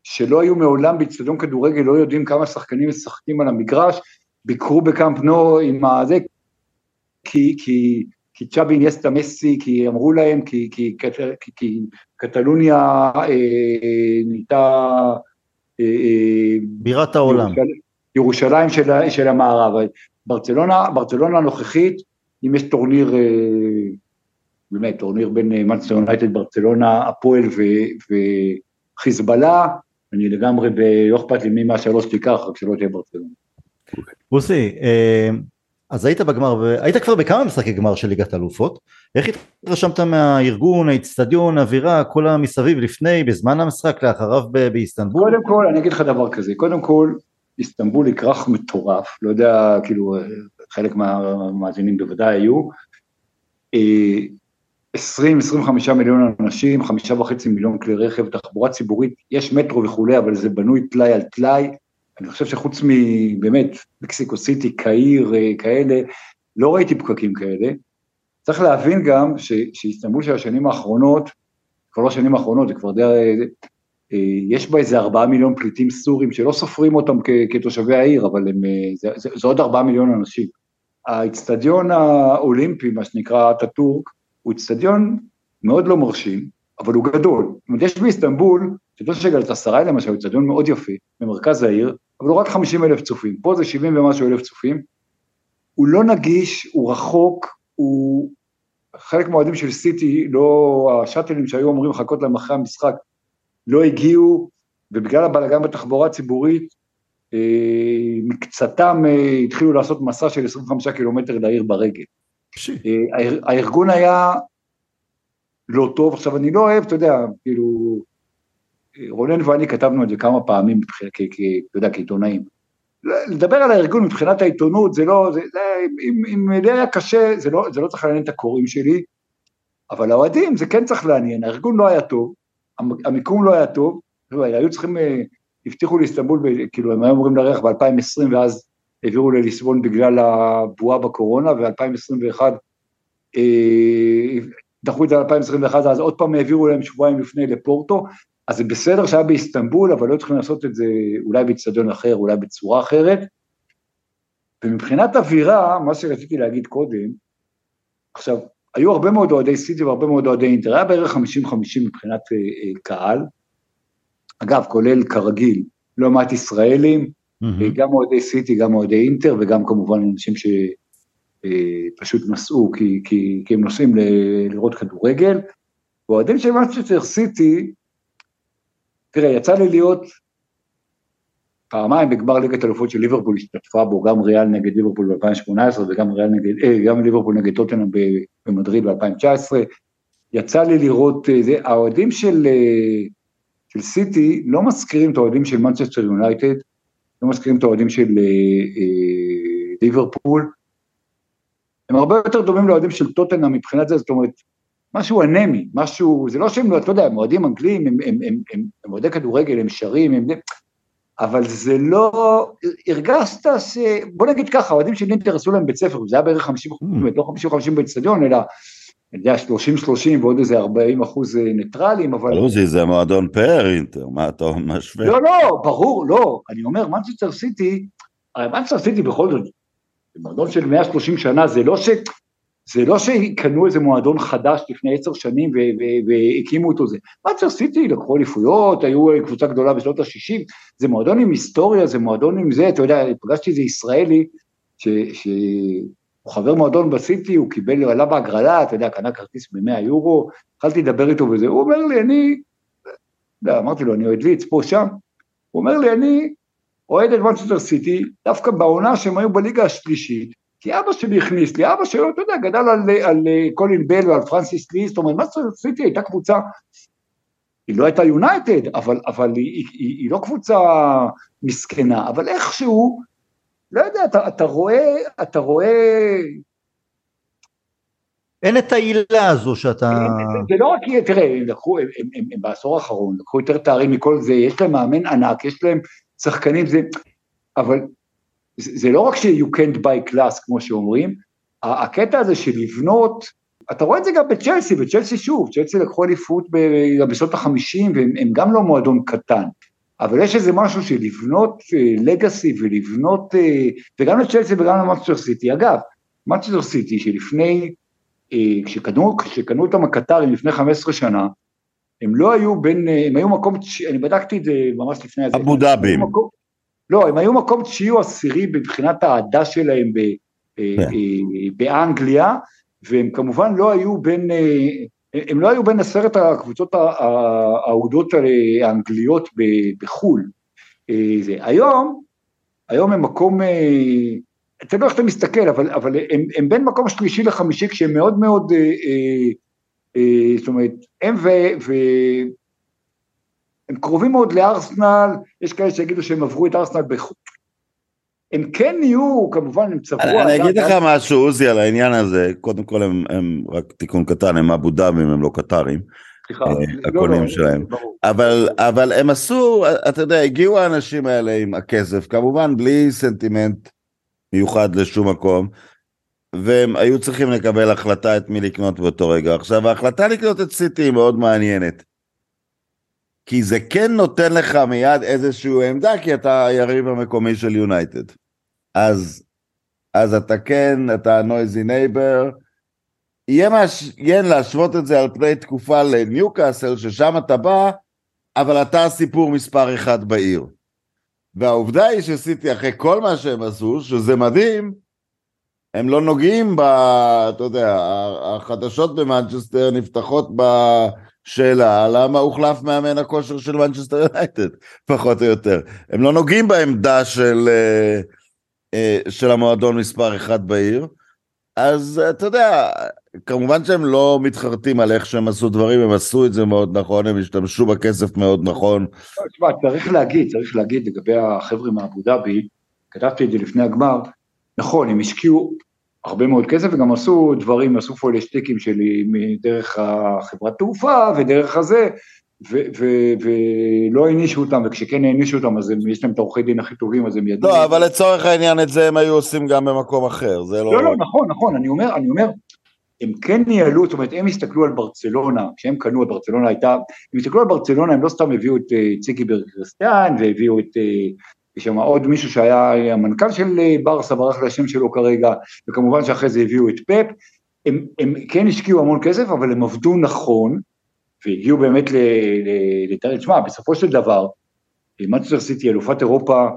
[SPEAKER 3] שלא היו מעולם באצטדיון כדורגל, לא יודעים כמה שחקנים משחקים על המגרש, ביקרו בקאמפ נו עם הזה, כי, כי, כי צ'אבי אינייסטה מסי, כי אמרו להם, כי, כי, כי, כי קטלוניה אה, נהייתה...
[SPEAKER 1] אה, אה, בירת העולם.
[SPEAKER 3] ירושלים, ירושלים של, של המערב. ברצלונה, ברצלונה הנוכחית, אם יש טורניר, אה, באמת, טורניר בין מנצ'סטר יונייטד, ברצלונה, הפועל וחיזבאללה, אני לגמרי, לא אכפת לי מי מהשלוש תיקח, רק שלא תהיה ברצלונה.
[SPEAKER 1] בוסי, אה, אז היית בגמר, היית כבר בכמה משחקי גמר של ליגת אלופות, איך התרשמת מהארגון, האיצטדיון, האווירה, כל המסביב לפני, בזמן המשחק, לאחריו באיסטנבול?
[SPEAKER 3] קודם כל, אני אגיד לך דבר כזה, קודם כל, איסטנבול היא כרך מטורף, לא יודע, כאילו, חלק מהמאזינים בוודאי היו, 20-25 אה, מיליון אנשים, חמישה וחצי מיליון כלי רכב, תחבורה ציבורית, יש מטרו וכולי, אבל זה בנוי טלאי על טלאי, אני חושב שחוץ מבאמת מקסיקו סיטי, קהיר, אה, כאלה, לא ראיתי פקקים כאלה. צריך להבין גם שאיסטנבול של השנים האחרונות, כבר לא השנים האחרונות, זה כבר די... אה, יש בה איזה ארבעה מיליון פליטים סורים שלא סופרים אותם כתושבי העיר, אבל הם, זה, זה, זה עוד ארבעה מיליון אנשים. האיצטדיון האולימפי, מה שנקרא אטאטורק, הוא איצטדיון מאוד לא מרשים, אבל הוא גדול. זאת אומרת, יש באיסטנבול, איצטדיון של גלתסריי למשל, הוא איצטדיון מאוד יפה, במרכז העיר, אבל הוא רק 50 אלף צופים. פה זה 70 ומשהו אלף צופים. הוא לא נגיש, הוא רחוק, הוא... חלק מהאוהדים של סיטי, לא... השאטלים שהיו אמורים לחכות להם אחרי המשחק, לא הגיעו, ובגלל הבלאגן בתחבורה הציבורית, אה, מקצתם אה, התחילו לעשות מסע של 25 קילומטר לעיר ברגל. אה, הארגון היה לא טוב, עכשיו אני לא אוהב, אתה יודע, כאילו, רונן ואני כתבנו את זה כמה פעמים, אתה יודע, כעיתונאים. לדבר על הארגון מבחינת העיתונות, זה לא, זה, זה, אם, אם לי היה קשה, זה לא, זה לא צריך לעניין את הקוראים שלי, אבל האוהדים זה כן צריך לעניין, הארגון לא היה טוב, המיקום לא היה טוב, היו צריכים הבטיחו לאיסטנבול, כאילו הם היו אמורים לארח ב-2020 ואז העבירו לליסבון בגלל הבועה בקורונה, ו-2021 אה, דחו את זה ל-2021, אז עוד פעם העבירו להם שבועיים לפני לפורטו, אז זה בסדר שהיה באיסטנבול, אבל לא צריכים לעשות את זה אולי באיצטדיון אחר, אולי בצורה אחרת. ומבחינת אווירה, מה שרציתי להגיד קודם, עכשיו, היו הרבה מאוד אוהדי סיטי והרבה מאוד אוהדי אינטר, היה בערך 50-50 מבחינת אה, אה, קהל, אגב, כולל כרגיל, לא מעט ישראלים, mm-hmm. גם אוהדי סיטי, גם אוהדי אינטר, וגם כמובן אנשים שפשוט אה, נסעו כי, כי, כי הם נוסעים ל, לראות כדורגל. ואוהדים של מנצ'סטר סיטי, תראה, יצא לי להיות פעמיים בגמר ליגת אלופות של ליברפול השתתפה בו, גם ריאל נגד ליברפול ב-2018 וגם נגד, אה, גם ליברפול נגד טוטנאם במדריד ב-2019. יצא לי לראות, אה, זה, האוהדים של, אה, של סיטי לא מזכירים את האוהדים של מנצ'סטר יונייטד, לא מזכירים את האוהדים של אה, אה, ליברפול, הם הרבה יותר דומים לאוהדים של טוטנאם מבחינת זה, זאת אומרת, משהו אנמי, משהו, זה לא שהם, אתה יודע, הם אוהדים אנגלים, הם, הם, הם, הם, הם אוהדי כדורגל, הם שרים, הם... אבל זה לא, הרגשת ש... בוא נגיד ככה, האוהדים של אינטר עשו להם בית ספר, זה היה בערך 50 אחוז, אממ. לא 50 50 באצטדיון, אלא אני יודע, 30-30 ועוד איזה 40 אחוז אה, ניטרלים, אבל...
[SPEAKER 2] עוזי, זה מועדון פאר אינטר, מה אתה משווה?
[SPEAKER 3] לא, לא, ברור, לא. אני אומר, מנצ'סטר סיטי, הרי מנצ'סטר סיטי בכל זאת, מועדון של 130 שנה, זה לא ש... זה לא שקנו איזה מועדון חדש לפני עשר שנים והקימו אותו זה. מנצ'סטר סיטי לקחו אליפויות, היו אה, קבוצה גדולה בשנות ה-60, זה מועדון עם היסטוריה, זה מועדון עם זה, אתה יודע, פגשתי איזה ישראלי, ש... ש... הוא חבר מועדון בסיטי, הוא קיבל, עלה בהגרלה, אתה יודע, קנה כרטיס ב-100 יורו, התחלתי לדבר איתו וזה, הוא אומר לי, אני, לא, אמרתי לו, אני אוהד לידס, פה, שם, הוא אומר לי, אני אוהד את מנצ'סטר סיטי, דווקא בעונה שהם היו בליגה השלישית, כי אבא שלי הכניס לי, אבא שלו, אתה יודע, גדל על, על, על קולין בל ועל פרנסיס לי, זאת אומרת, מנצ'סטר סיטי הייתה קבוצה היא לא הייתה יונייטד, אבל, אבל היא, היא, היא, היא לא קבוצה מסכנה, אבל איכשהו, לא יודע, אתה, אתה רואה, אתה רואה...
[SPEAKER 1] אין את העילה הזו שאתה...
[SPEAKER 3] זה לא רק, תראה, הם לקחו, הם, הם, הם, הם בעשור האחרון לקחו יותר תארים מכל זה, יש להם מאמן ענק, יש להם שחקנים, זה, אבל זה, זה לא רק ש- you can't buy class, כמו שאומרים, הקטע הזה של לבנות, אתה רואה את זה גם בצ'לסי, בצ'לסי שוב, צ'לסי לקחו אליפות בשנות החמישים, והם גם לא מועדון קטן, אבל יש איזה משהו של לבנות לגאסי אה, ולבנות, אה, וגם לצ'לסי וגם למאצ'ר סיטי, אגב, מאצ'ר סיטי שלפני, אה, כשקנו, כשקנו אותם הקטרים לפני 15 שנה, הם לא היו בין, הם היו מקום, אני בדקתי את זה ממש לפני
[SPEAKER 2] זה. אבו דאבים.
[SPEAKER 3] לא, הם היו מקום תשיעי או עשירי מבחינת האהדה שלהם ב, כן. באנגליה, והם כמובן לא היו בין, אה, הם לא היו בין עשרת הקבוצות האהודות האנגליות בחו"ל. אה, זה. היום, היום הם מקום, אה, אתה יודע איך אתה מסתכל, אבל, אבל הם, הם בין מקום שלישי לחמישי כשהם מאוד מאוד, זאת אומרת, הם ו... הם קרובים מאוד לארסנל, יש כאלה שיגידו שהם עברו את ארסנל הם כן יהיו, כמובן, הם צברו...
[SPEAKER 2] אני אגיד לך משהו, עוזי, על העניין הזה, קודם כל הם, הם רק תיקון קטן, הם אבו דאבים, הם לא קטרים. סליחה, אה, לא, הקונים לא, שלהם. אבל, אבל הם עשו, אתה יודע, הגיעו האנשים האלה עם הכסף, כמובן בלי סנטימנט מיוחד לשום מקום, והם היו צריכים לקבל החלטה את מי לקנות באותו רגע. עכשיו, ההחלטה לקנות את סיטי היא מאוד מעניינת. כי זה כן נותן לך מיד איזושהי עמדה, כי אתה היריב המקומי של יונייטד. אז, אז אתה כן, אתה noisy neighbour. יהיה מעניין להשוות את זה על פני תקופה לניוקאסל, ששם אתה בא, אבל אתה הסיפור מספר אחד בעיר. והעובדה היא שסיטי אחרי כל מה שהם עשו, שזה מדהים, הם לא נוגעים ב... אתה יודע, החדשות במנצ'סטר נפתחות בשאלה למה הוחלף מאמן הכושר של מנצ'סטר יונייטד, פחות או יותר. הם לא נוגעים בעמדה של... Uh, אה, של המועדון מספר אחד בעיר. אז אתה יודע, כמובן שהם לא מתחרטים על איך שהם עשו דברים, הם עשו את זה מאוד נכון, הם השתמשו בכסף מאוד נכון.
[SPEAKER 3] תשמע, צריך להגיד, צריך להגיד לגבי החבר'ה מאבו דאבי, כתבתי את זה לפני הגמר, נכון, הם השקיעו הרבה מאוד כסף וגם עשו דברים, עשו פוילשטיקים שלי דרך החברת תעופה ודרך הזה, ולא הענישו אותם, וכשכן הענישו אותם אז הם, יש להם את העורכי דין הכי טובים, אז הם ידעו...
[SPEAKER 2] לא, אבל לצורך העניין את זה הם היו עושים גם במקום אחר, זה לא...
[SPEAKER 3] לא, לא, נכון, נכון, אני אומר, אני אומר, הם כן ניהלו, זאת אומרת, הם הסתכלו על ברצלונה, כשהם קנו את ברצלונה הייתה, הם הסתכלו על ברצלונה, הם לא סתם הביאו את uh, ציקי ברגרסטיאן, והביאו את, uh, יש שם עוד מישהו שהיה המנכ"ל של uh, ברסה, ברח לשם שלו כרגע, וכמובן שאחרי זה הביאו את פפ, הם, הם כן השקיעו המון כסף, אבל הם עבדו נכון, והגיעו באמת לתאר, תשמע, בסופו של דבר, מנצ'סטר סיטי, אלופת אירופה,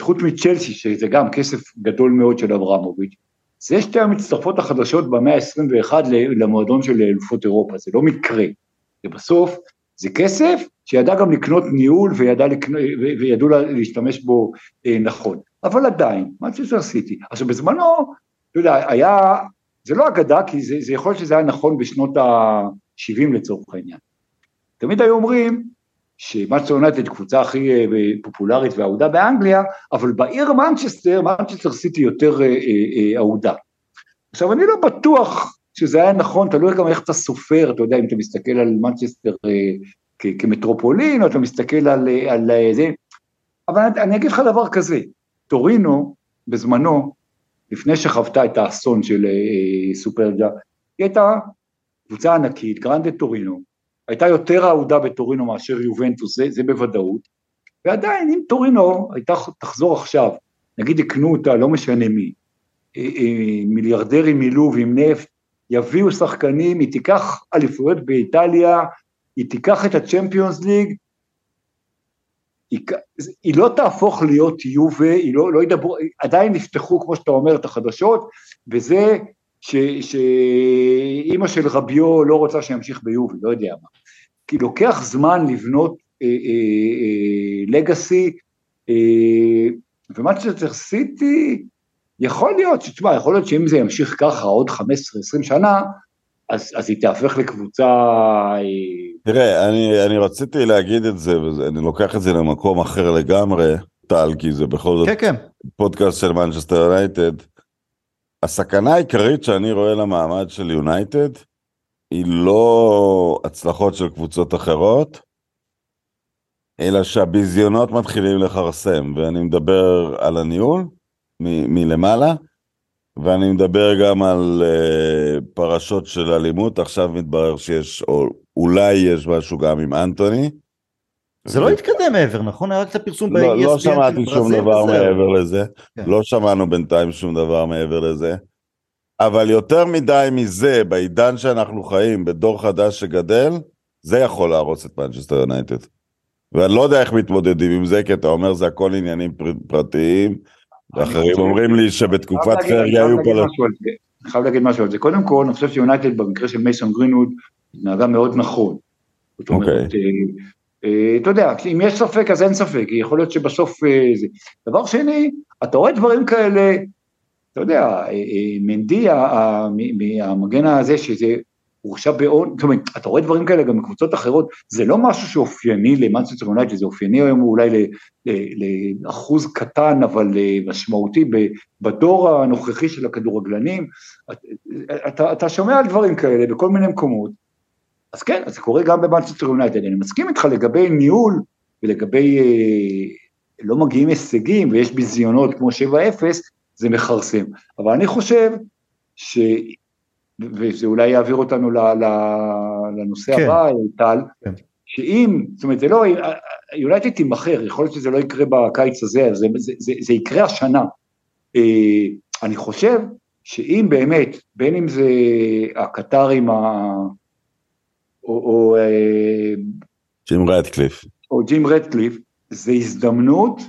[SPEAKER 3] חוץ מצ'לסי, שזה גם כסף גדול מאוד של אברמוביץ', זה שתי המצטרפות החדשות במאה ה-21 למועדון של אלופות אירופה, זה לא מקרה. ובסוף, זה כסף שידע גם לקנות ניהול וידע לקנות, וידעו להשתמש בו אה, נכון. אבל עדיין, מנצ'סטר סיטי. עכשיו בזמנו, אתה יודע, היה, זה לא אגדה, כי זה, זה יכול להיות שזה היה נכון בשנות ה... 70 לצורך העניין. תמיד היו אומרים שמנצ'סטר יונייטד קבוצה הכי אה, פופולרית ואהודה באנגליה, אבל בעיר מנצ'סטר, מנצ'סטר סיטי יותר אה, אהודה. עכשיו אני לא בטוח שזה היה נכון, תלוי גם איך אתה סופר, אתה יודע, אם אתה מסתכל על מנצ'סטר כמטרופולין, או אתה מסתכל על, על זה, אבל אני אגיד לך דבר כזה, טורינו, בזמנו, לפני שחוותה את האסון של סופרג'ה, היא הייתה קבוצה ענקית, גרנדה טורינו, הייתה יותר אהודה בטורינו מאשר יובנטוס, זה, זה בוודאות, ועדיין אם טורינו הייתה תחזור עכשיו, נגיד יקנו אותה, לא משנה מי, אה, אה, מיליארדרים מלוב עם נפט, יביאו שחקנים, היא תיקח אליפויות באיטליה, היא תיקח את הצ'מפיונס ליג, היא, היא לא תהפוך להיות יובה, היא לא, לא ידברו, עדיין נפתחו, כמו שאתה אומר, את החדשות, וזה שאימא של רביו לא רוצה שימשיך ביובי, לא יודע מה. כי לוקח זמן לבנות אה, אה, אה, לגאסי, אה, ומנצ'סטר סיטי, יכול להיות, תשמע, יכול להיות שאם זה ימשיך ככה עוד 15-20 שנה, אז, אז היא תהפך לקבוצה...
[SPEAKER 2] תראה, אני, אני רציתי להגיד את זה, ואני לוקח את זה למקום אחר לגמרי, טל, כי זה בכל זאת
[SPEAKER 1] כן, כן.
[SPEAKER 2] פודקאסט של מנצ'סטר יונייטד. הסכנה העיקרית שאני רואה למעמד של יונייטד, היא לא הצלחות של קבוצות אחרות, אלא שהביזיונות מתחילים לכרסם, ואני מדבר על הניהול מ- מלמעלה, ואני מדבר גם על uh, פרשות של אלימות, עכשיו מתברר שיש, או אולי יש משהו גם עם אנטוני.
[SPEAKER 1] זה לא התקדם מעבר, נכון? היה רק את הפרסום
[SPEAKER 2] לא,
[SPEAKER 1] ב-ESPN
[SPEAKER 2] לא
[SPEAKER 1] של
[SPEAKER 2] שמעתי שום דבר
[SPEAKER 1] וזהו.
[SPEAKER 2] מעבר לזה,
[SPEAKER 1] כן.
[SPEAKER 2] לא שמענו בינתיים שום דבר מעבר לזה. אבל יותר מדי מזה, בעידן שאנחנו חיים, בדור חדש שגדל, זה יכול להרוס את מנצ'סטר יונייטד. ואני לא יודע איך מתמודדים עם זה, כי אתה אומר זה הכל עניינים פר- פרטיים, ואחרים אומרים לי שבתקופת פרגי היו פה...
[SPEAKER 3] אני חייב להגיד משהו על זה. קודם כל, אני חושב שיונייטד במקרה של מייסון גרינווד התנהגה מאוד נכון. זאת אומרת,
[SPEAKER 2] אוקיי.
[SPEAKER 3] אה, אה, אתה יודע, אם יש ספק אז אין ספק, יכול להיות שבסוף אה, זה. דבר שני, אתה רואה דברים כאלה, אתה יודע, מנדי, ה- ה- מ- מהמגן הזה, שזה הורשע באונס, זאת אומרת, אתה רואה דברים כאלה גם בקבוצות אחרות, זה לא משהו שאופייני למנצ'סטר יונייטד, זה אופייני היום אולי לאחוז קטן אבל אה, משמעותי בדור הנוכחי של הכדורגלנים, אתה, אתה, שומע על דברים כאלה בכל מיני מקומות, אז כן, אז זה קורה גם במנצ'סטר יונייטד, אני מסכים איתך לגבי ניהול ולגבי אה, לא מגיעים הישגים ויש ביזיונות כמו 7-0, זה מכרסם, אבל אני חושב ש... וזה אולי יעביר אותנו ל, ל, לנושא
[SPEAKER 1] כן.
[SPEAKER 3] הבא, טל,
[SPEAKER 1] כן.
[SPEAKER 3] שאם, זאת אומרת, זה לא, יונייטד תימכר, יכול להיות שזה לא יקרה בקיץ הזה, זה, זה, זה, זה יקרה השנה. אה, אני חושב שאם באמת, בין אם זה הקטרים, ה... או, או, אה,
[SPEAKER 2] ג'ים רדקליף.
[SPEAKER 3] או ג'ים רדקליף, זה הזדמנות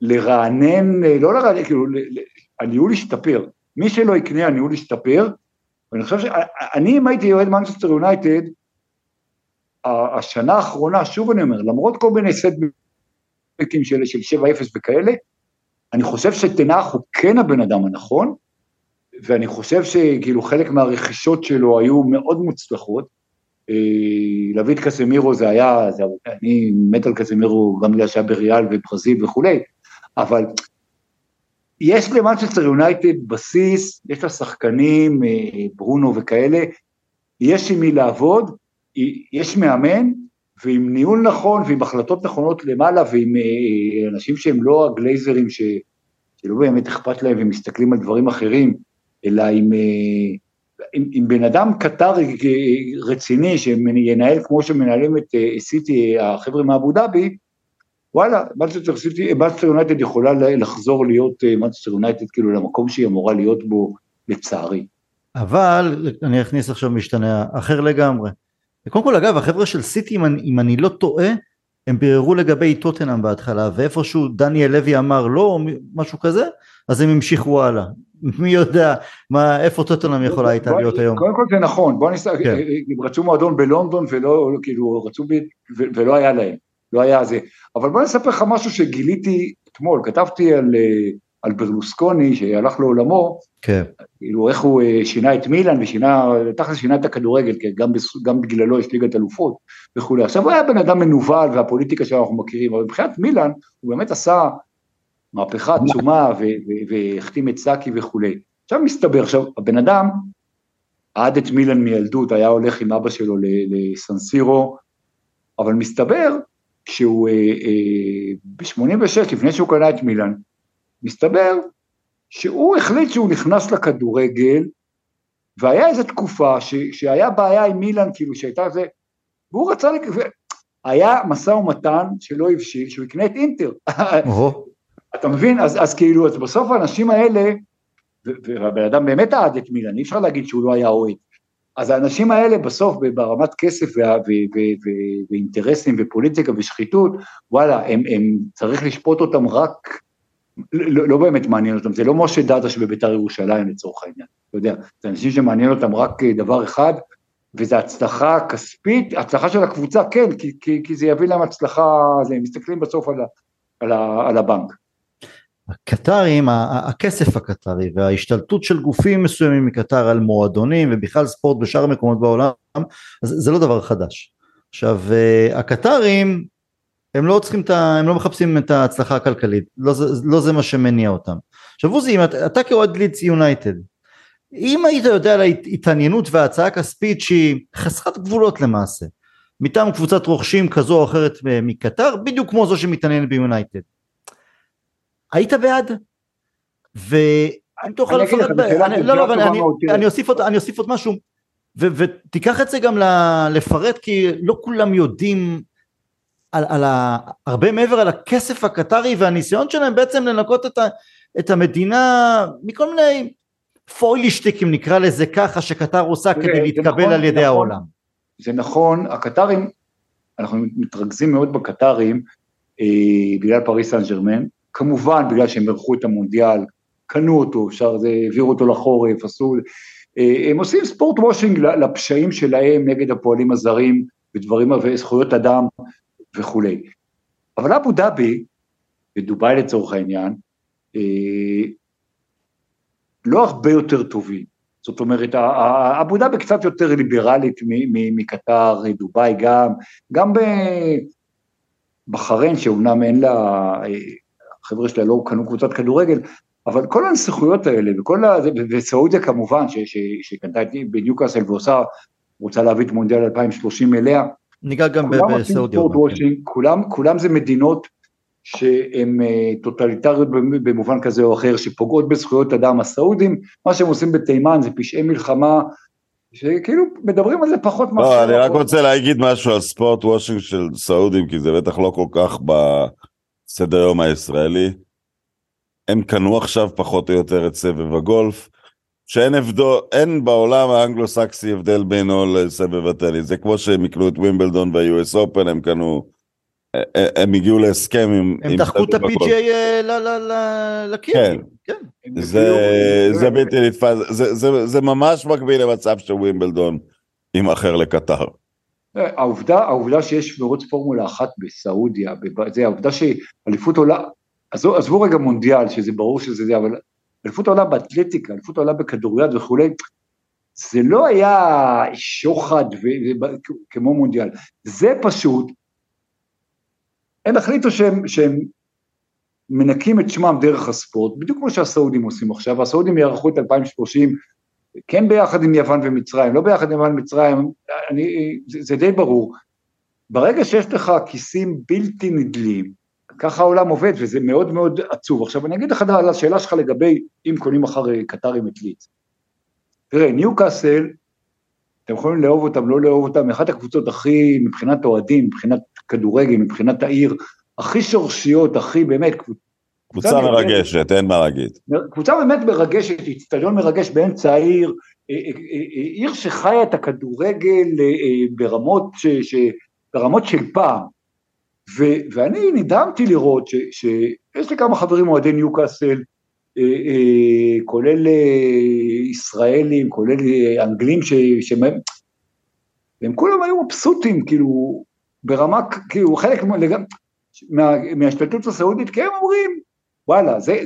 [SPEAKER 3] לרענן, אה, לא לרענן, כאילו, הניהול השתפר. מי שלא יקנה, הניהול השתפר, ואני חושב שאני, אם הייתי אוהד מנצ'סטר יונייטד, השנה האחרונה, שוב אני אומר, למרות כל מיני סטבקים של, של 7-0 וכאלה, אני חושב שתנח הוא כן הבן אדם הנכון, ואני חושב שכאילו חלק מהרכישות שלו היו מאוד מוצלחות. אה, לביד קסמירו זה היה, זה, אני מת על קסמירו גם בגלל שהיה בריאל וברזיל וכולי, אבל יש למנצ'סטר יונייטד בסיס, יש לה שחקנים, אה, ברונו וכאלה, יש עם מי לעבוד, יש מאמן, ועם ניהול נכון ועם החלטות נכונות למעלה ועם אה, אנשים שהם לא הגלייזרים ש, שלא באמת אכפת להם ומסתכלים על דברים אחרים, אלא עם, אה, עם, עם בן אדם קטרי רציני שינהל כמו שמנהלים את אה, סיטי, החבר'ה מאבו דאבי, וואלה, מנצ'סטר סיטי, מנצ'סטר יונייטד יכולה לחזור להיות אה, מנצ'סטר יונייטד כאילו למקום שהיא אמורה להיות בו, לצערי.
[SPEAKER 1] אבל אני אכניס עכשיו משתנה אחר לגמרי. קודם כל אגב החבר'ה של סיטי אם אני, אם אני לא טועה הם ביררו לגבי טוטנאם בהתחלה ואיפשהו דניאל לוי אמר לא או משהו כזה אז הם המשיכו הלאה. [LAUGHS] מי יודע מה איפה טוטנאם יכולה הייתה להיות היום.
[SPEAKER 3] קודם כל זה נכון בוא נסתכל
[SPEAKER 1] כן.
[SPEAKER 3] הם רצו מועדון בלונדון ולא כאילו רצו ב, ולא היה להם לא היה זה אבל בוא נספר לך משהו שגיליתי אתמול כתבתי על, אה, על ברלוסקוני שהלך לעולמו
[SPEAKER 1] כן.
[SPEAKER 3] כאילו איך הוא אה, שינה את מילאן ושינה, תכל'ס שינה את הכדורגל, כי גם, גם בגללו יש ליגת אלופות וכולי. עכשיו הוא היה בן אדם מנוול והפוליטיקה שאנחנו מכירים, אבל מבחינת מילאן הוא באמת עשה מהפכה עצומה והחתים את סאקי וכולי. עכשיו מסתבר, עכשיו הבן אדם אהד את מילאן מילדות, היה הולך עם אבא שלו לסנסירו, אבל מסתבר שהוא אה, אה, ב-86, לפני שהוא קנה את מילאן, מסתבר שהוא החליט שהוא נכנס לכדורגל, והיה איזו תקופה ש, שהיה בעיה עם מילאן, כאילו שהייתה זה, והוא רצה, לק- היה משא ומתן שלא הבשיל, שהוא יקנה את אינטר. [LAUGHS] אתה מבין? אז, אז כאילו, אז בסוף האנשים האלה, והבן אדם באמת אהד את מילאן, אי אפשר להגיד שהוא לא היה אוהד. אז האנשים האלה בסוף ברמת כסף ואינטרסים ופוליטיקה ושחיתות, וואלה, הם, הם, צריך לשפוט אותם רק, לא, לא באמת מעניין אותם, זה לא משה דדה שבביתר ירושלים לצורך העניין, אתה יודע, זה אנשים שמעניין אותם רק אה, דבר אחד, וזה הצלחה כספית, הצלחה של הקבוצה, כן, כי, כי, כי זה יביא להם הצלחה, הם מסתכלים בסוף על, על, על הבנק.
[SPEAKER 1] הקטרים, הכסף הקטרי וההשתלטות של גופים מסוימים מקטר על מועדונים ובכלל ספורט בשאר המקומות בעולם, אז זה לא דבר חדש. עכשיו אה, הקטרים הם לא צריכים את ה... הם לא מחפשים את ההצלחה הכלכלית, לא, לא זה מה שמניע אותם. עכשיו עוזי, אתה, אתה כאוהד לידס יונייטד, אם היית יודע על ההתעניינות וההצעה הכספית שהיא חסרת גבולות למעשה, מטעם קבוצת רוכשים כזו או אחרת מקטר, בדיוק כמו זו שמתעניינת ביונייטד. היית בעד? ואם תוכל לפרט, אני אוסיף עוד משהו, ותיקח את זה גם לפרט, כי לא כולם יודעים על, על ה, הרבה מעבר על הכסף הקטרי והניסיון שלהם בעצם לנקות את, ה, את המדינה מכל מיני פוילישטיקים נקרא לזה ככה שקטר עושה כדי להתקבל נכון, על ידי נכון, העולם.
[SPEAKER 3] זה נכון, הקטרים, אנחנו מתרכזים מאוד בקטרים אה, בגלל פריס סן ג'רמן, כמובן בגלל שהם ערכו את המונדיאל, קנו אותו, אפשר, זה, העבירו אותו לחורף, עשו, אה, הם עושים ספורט וושינג לפשעים שלהם נגד הפועלים הזרים ודברים, וזכויות אדם וכולי. אבל אבו דאבי, ודובאי לצורך העניין, אה, לא הרבה יותר טובים. זאת אומרת, אבו דאבי קצת יותר ליברלית מקטר, דובאי גם, גם בחריין, שאומנם אין לה, החבר'ה שלה לא קנו קבוצת כדורגל, אבל כל הנסיכויות האלה, וכל ה... וסעודיה כמובן, שקנתה בניוקאסל ועושה, רוצה להביא את מונדיאל 2030 אליה,
[SPEAKER 1] ניגע גם בסעודיה.
[SPEAKER 3] כולם, כולם זה מדינות שהן אה, טוטליטריות במובן כזה או אחר, שפוגעות בזכויות אדם. הסעודים, מה שהם עושים בתימן זה פשעי מלחמה, שכאילו מדברים על זה פחות
[SPEAKER 2] מאשר... לא, אני רק רוצה להגיד משהו על ספורט וושינג של סעודים, כי זה בטח לא כל כך בסדר יום הישראלי. הם קנו עכשיו פחות או יותר את סבב הגולף. שאין הבדו, אין בעולם האנגלו-סקסי הבדל בינו לסבב הטניס, זה כמו שהם יקנו את ווימבלדון וה-US Open, הם קנו, אה, אה, הם הגיעו להסכם עם...
[SPEAKER 1] הם דחקו את ה-PGA אה, לקיר.
[SPEAKER 2] כן, כן. זה בלתי נתפס, זה ממש מקביל למצב של ווימבלדון עם אחר לקטר.
[SPEAKER 3] העובדה, העובדה שיש מרוץ פורמולה אחת בסעודיה, זה העובדה שאליפות עולה, עזבו רגע מונדיאל, שזה ברור שזה זה, אבל אליפות העולם באתלטיקה, אליפות העולם בכדוריד וכולי, זה לא היה שוחד ו- כמו מונדיאל, זה פשוט, הם החליטו שהם, שהם מנקים את שמם דרך הספורט, בדיוק כמו שהסעודים עושים עכשיו, הסעודים יערכו את 2030, כן ביחד עם יוון ומצרים, לא ביחד עם יוון ומצרים, אני, זה, זה די ברור. ברגע שיש לך כיסים בלתי נדלים, ככה העולם עובד, וזה מאוד מאוד עצוב. עכשיו, אני אגיד לך על השאלה שלך לגבי אם קונים אחר קטרים את ליץ. תראה, ניו קאסל, אתם יכולים לאהוב אותם, לא לאהוב אותם, אחת הקבוצות הכי, מבחינת אוהדים, מבחינת כדורגל, מבחינת העיר, הכי שורשיות, הכי באמת,
[SPEAKER 2] קבוצה מרגשת, אין מה להגיד.
[SPEAKER 3] קבוצה באמת מרגשת, אצטדיון מרגש באמצע העיר, אה, אה, אה, עיר שחיה את הכדורגל ברמות, ש, ש, ברמות של פעם. ו, ואני נדהמתי לראות ש, שיש לי כמה חברים אוהדי ניוקאסל, כולל ישראלים, כולל אנגלים, ש, שהם, והם כולם היו מבסוטים, כאילו, ברמה, כאילו, חלק מה, מההשתלטות הסעודית, כי הם אומרים, וואלה, זה,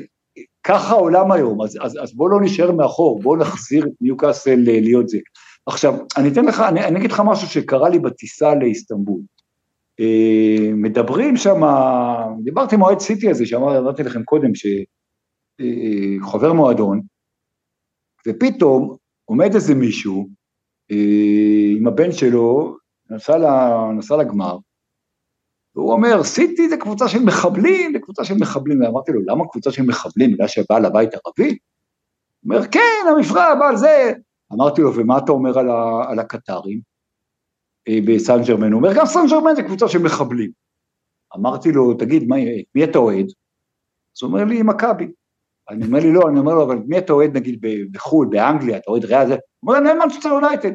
[SPEAKER 3] ככה העולם היום, אז, אז, אז בואו לא נשאר מאחור, בואו נחזיר את ניוקאסל אה, להיות זה. עכשיו, אני אתן לך, אני, אני אגיד לך משהו שקרה לי בטיסה לאיסטנבול. אה, מדברים שם, דיברתי עם אוהד סיטי הזה, שאמרתי לכם קודם, שחובר אה, מועדון, ופתאום עומד איזה מישהו אה, עם הבן שלו, נסע, נסע לגמר, והוא אומר, סיטי זה קבוצה של מחבלים, זה קבוצה של מחבלים, ואמרתי לו, למה קבוצה של מחבלים, בגלל שבעל הבית ערבי? הוא אומר, כן, המפרע, הבעל זה. אמרתי לו, ומה אתה אומר על, ה, על הקטרים? אה, בסן ג'רמן, הוא אומר, גם סן ג'רמן זה קבוצה של מחבלים. אמרתי לו, תגיד, מה, מי אתה אוהד? אז הוא אומר לי, מכבי. אני אומר לי, לא, אני אומר לו, אבל מי אתה אוהד נגיד בחו"ל, באנגליה, אתה אוהד ריאל, הוא אומר, אני מנצ'סטר יונייטד.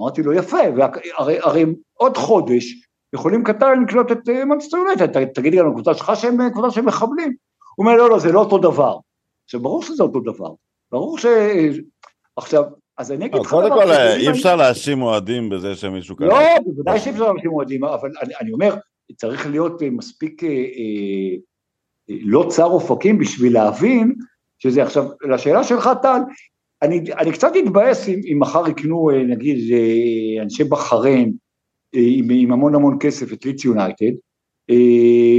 [SPEAKER 3] אמרתי לו, יפה, והרי, הרי עוד חודש יכולים קטר לקנות את אה, מנצ'סטר יונייטד, תגיד לנו, קבוצה שלך שהם אה, קבוצה של מחבלים. הוא אומר, לא, לא, זה לא אותו דבר. עכשיו, ברור שזה אותו דבר. ברור ש... עכשיו, אז אני אגיד
[SPEAKER 2] לך דבר... קודם כל, אי אפשר להאשים אוהדים בזה שמישהו
[SPEAKER 3] קנה. לא, בוודאי שאי אפשר להאשים אוהדים, אבל אני אומר, צריך להיות אה, מספיק אה, לא צר אופקים בשביל להבין שזה עכשיו, לשאלה שלך טל, אני, אני קצת אתבאס אם, אם מחר יקנו נגיד אנשי בחריין עם, עם המון המון כסף את ליץ יונייטד,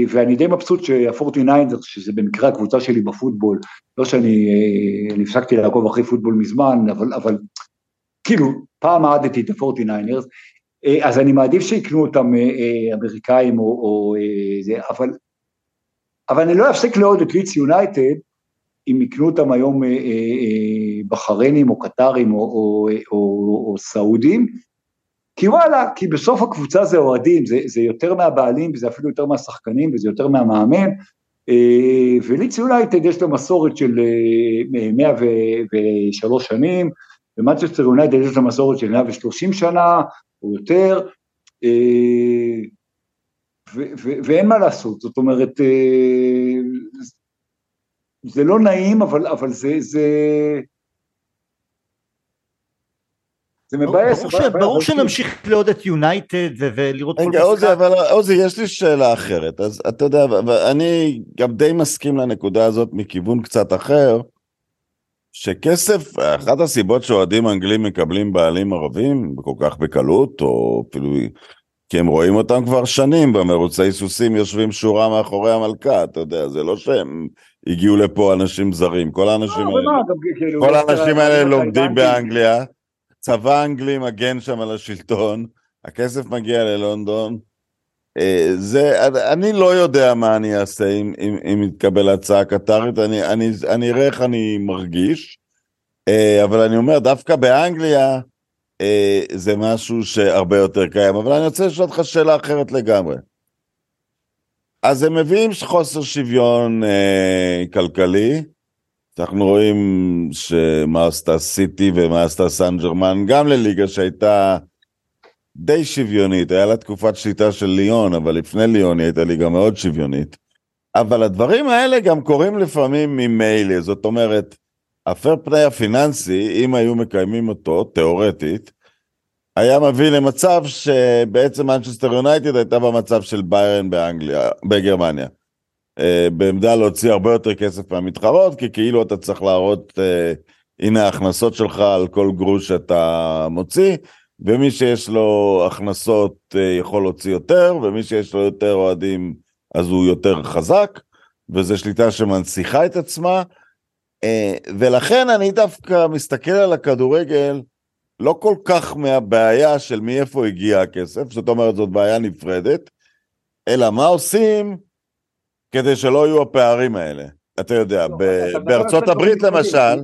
[SPEAKER 3] ואני די מבסוט שהפורטי-ניינרס, שזה במקרה הקבוצה שלי בפוטבול, לא שאני הפסקתי לעקוב אחרי פוטבול מזמן, אבל, אבל כאילו, פעם אהדתי את הפורטי-ניינרס, אז אני מעדיף שיקנו אותם אמריקאים או, או זה, אבל, אבל אני לא אפסיק לאהוד את ליץ יונייטד, אם יקנו אותם היום בחריינים או קטרים או, או, או, או סעודים, כי וואלה, כי בסוף הקבוצה זה אוהדים, זה, זה יותר מהבעלים וזה אפילו יותר מהשחקנים וזה יותר מהמאמן, וליץ יונייטד יש לו מסורת של 103 שנים, ומנצ'סטר יונייטד יש לו מסורת של 130 שנה או יותר, ואין מה לעשות, זאת אומרת, זה לא נעים, אבל, אבל זה, זה, זה מבאס.
[SPEAKER 1] ברור, ברור שנמשיך לעוד את יונייטד ולראות
[SPEAKER 2] כל רגע, עוזי, אבל עוזי, יש לי שאלה אחרת. אז אתה יודע, אני גם די מסכים לנקודה הזאת מכיוון קצת אחר, שכסף, אחת הסיבות שאוהדים אנגלים מקבלים בעלים ערבים כל כך בקלות, או אפילו כי הם רואים אותם כבר שנים במרוצי סוסים יושבים שורה מאחורי המלכה, אתה יודע, זה לא שהם הגיעו לפה אנשים זרים, כל האנשים
[SPEAKER 3] לא,
[SPEAKER 2] האלה,
[SPEAKER 3] כאילו,
[SPEAKER 2] כל האנשים האלה לומדים באנגליה, צבא אנגלי מגן שם על השלטון, הכסף מגיע ללונדון, אה, זה, אני לא יודע מה אני אעשה אם, אם, אם יתקבל הצעה קטרית, אני, אני, אני אראה איך אני מרגיש, אה, אבל אני אומר, דווקא באנגליה, אה, זה משהו שהרבה יותר קיים. אבל אני רוצה לשאול אותך שאלה אחרת לגמרי. אז הם מביאים חוסר שוויון כלכלי, אנחנו רואים שמה עשתה סיטי ומה עשתה סן ג'רמן, גם לליגה שהייתה די שוויונית, היה לה תקופת שליטה של ליון, אבל לפני ליון היא הייתה ליגה מאוד שוויונית. אבל הדברים האלה גם קורים לפעמים ממילא, זאת אומרת, הפייר פליי הפיננסי, אם היו מקיימים אותו, תיאורטית, היה מביא למצב שבעצם מנצ'סטר יונייטד הייתה במצב של ביירן באנגליה, בגרמניה. אה, בעמדה להוציא הרבה יותר כסף מהמתחרות, כי כאילו אתה צריך להראות, אה, הנה ההכנסות שלך על כל גרוש שאתה מוציא, ומי שיש לו הכנסות אה, יכול להוציא יותר, ומי שיש לו יותר אוהדים אז הוא יותר חזק, וזו שליטה שמנציחה את עצמה. אה, ולכן אני דווקא מסתכל על הכדורגל לא כל כך מהבעיה של מאיפה הגיע הכסף, זאת אומרת זאת בעיה נפרדת, אלא מה עושים כדי שלא יהיו הפערים האלה. אתה יודע, לא, בארצות הברית למשל,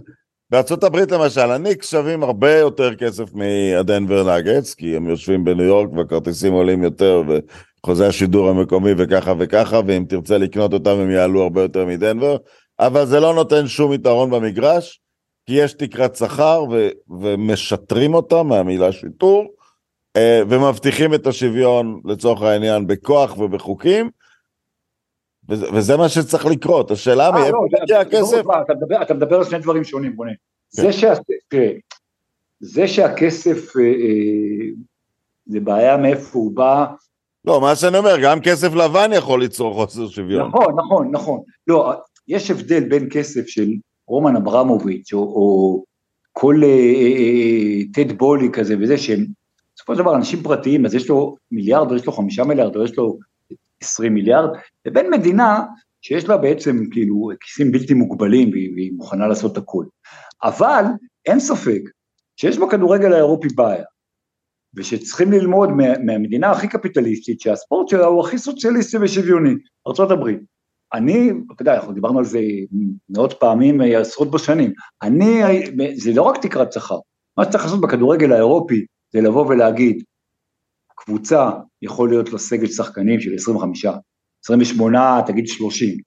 [SPEAKER 2] בארצות הברית למשל, הניקס שווים הרבה יותר כסף מהדנבר נגטס, כי הם יושבים בניו יורק והכרטיסים עולים יותר, וחוזה השידור המקומי וככה וככה, ואם תרצה לקנות אותם הם יעלו הרבה יותר מדנבר, אבל זה לא נותן שום יתרון במגרש, כי יש תקרת שכר ו- ומשטרים אותה מהמילה שיטור, אה, ומבטיחים את השוויון לצורך העניין בכוח ובחוקים, וזה, וזה מה שצריך לקרות, השאלה
[SPEAKER 3] אה,
[SPEAKER 2] מאיפה
[SPEAKER 3] לא,
[SPEAKER 2] מגיע הכסף.
[SPEAKER 3] לא, אתה, מדבר, אתה מדבר על שני דברים שונים, רונן. כן. זה, שה, זה שהכסף, אה, זה בעיה מאיפה הוא בא,
[SPEAKER 2] לא, מה שאני אומר, גם כסף לבן יכול ליצור חוסר שוויון.
[SPEAKER 3] נכון, נכון, נכון. לא, יש הבדל בין כסף של רומן אברמוביץ' או, או כל אה, אה, אה, טד בולי כזה וזה, שהם בסופו של דבר אנשים פרטיים, אז יש לו מיליארד או יש לו חמישה מיליארד או יש לו עשרים מיליארד, לבין מדינה שיש לה בעצם כאילו כיסים בלתי מוגבלים והיא, והיא מוכנה לעשות הכל. אבל אין ספק שיש בכדורגל האירופי בעיה, ושצריכים ללמוד מה, מהמדינה הכי קפיטליסטית, שהספורט שלה הוא הכי סוציאליסטי ושוויוני, ארה"ב. אני, אתה יודע, אנחנו דיברנו על זה מאות פעמים, עשרות בשנים, אני, זה לא רק תקרת שכר, מה שצריך לעשות בכדורגל האירופי זה לבוא ולהגיד, קבוצה יכול להיות לה סגל שחקנים של 25, 28, תגיד 30.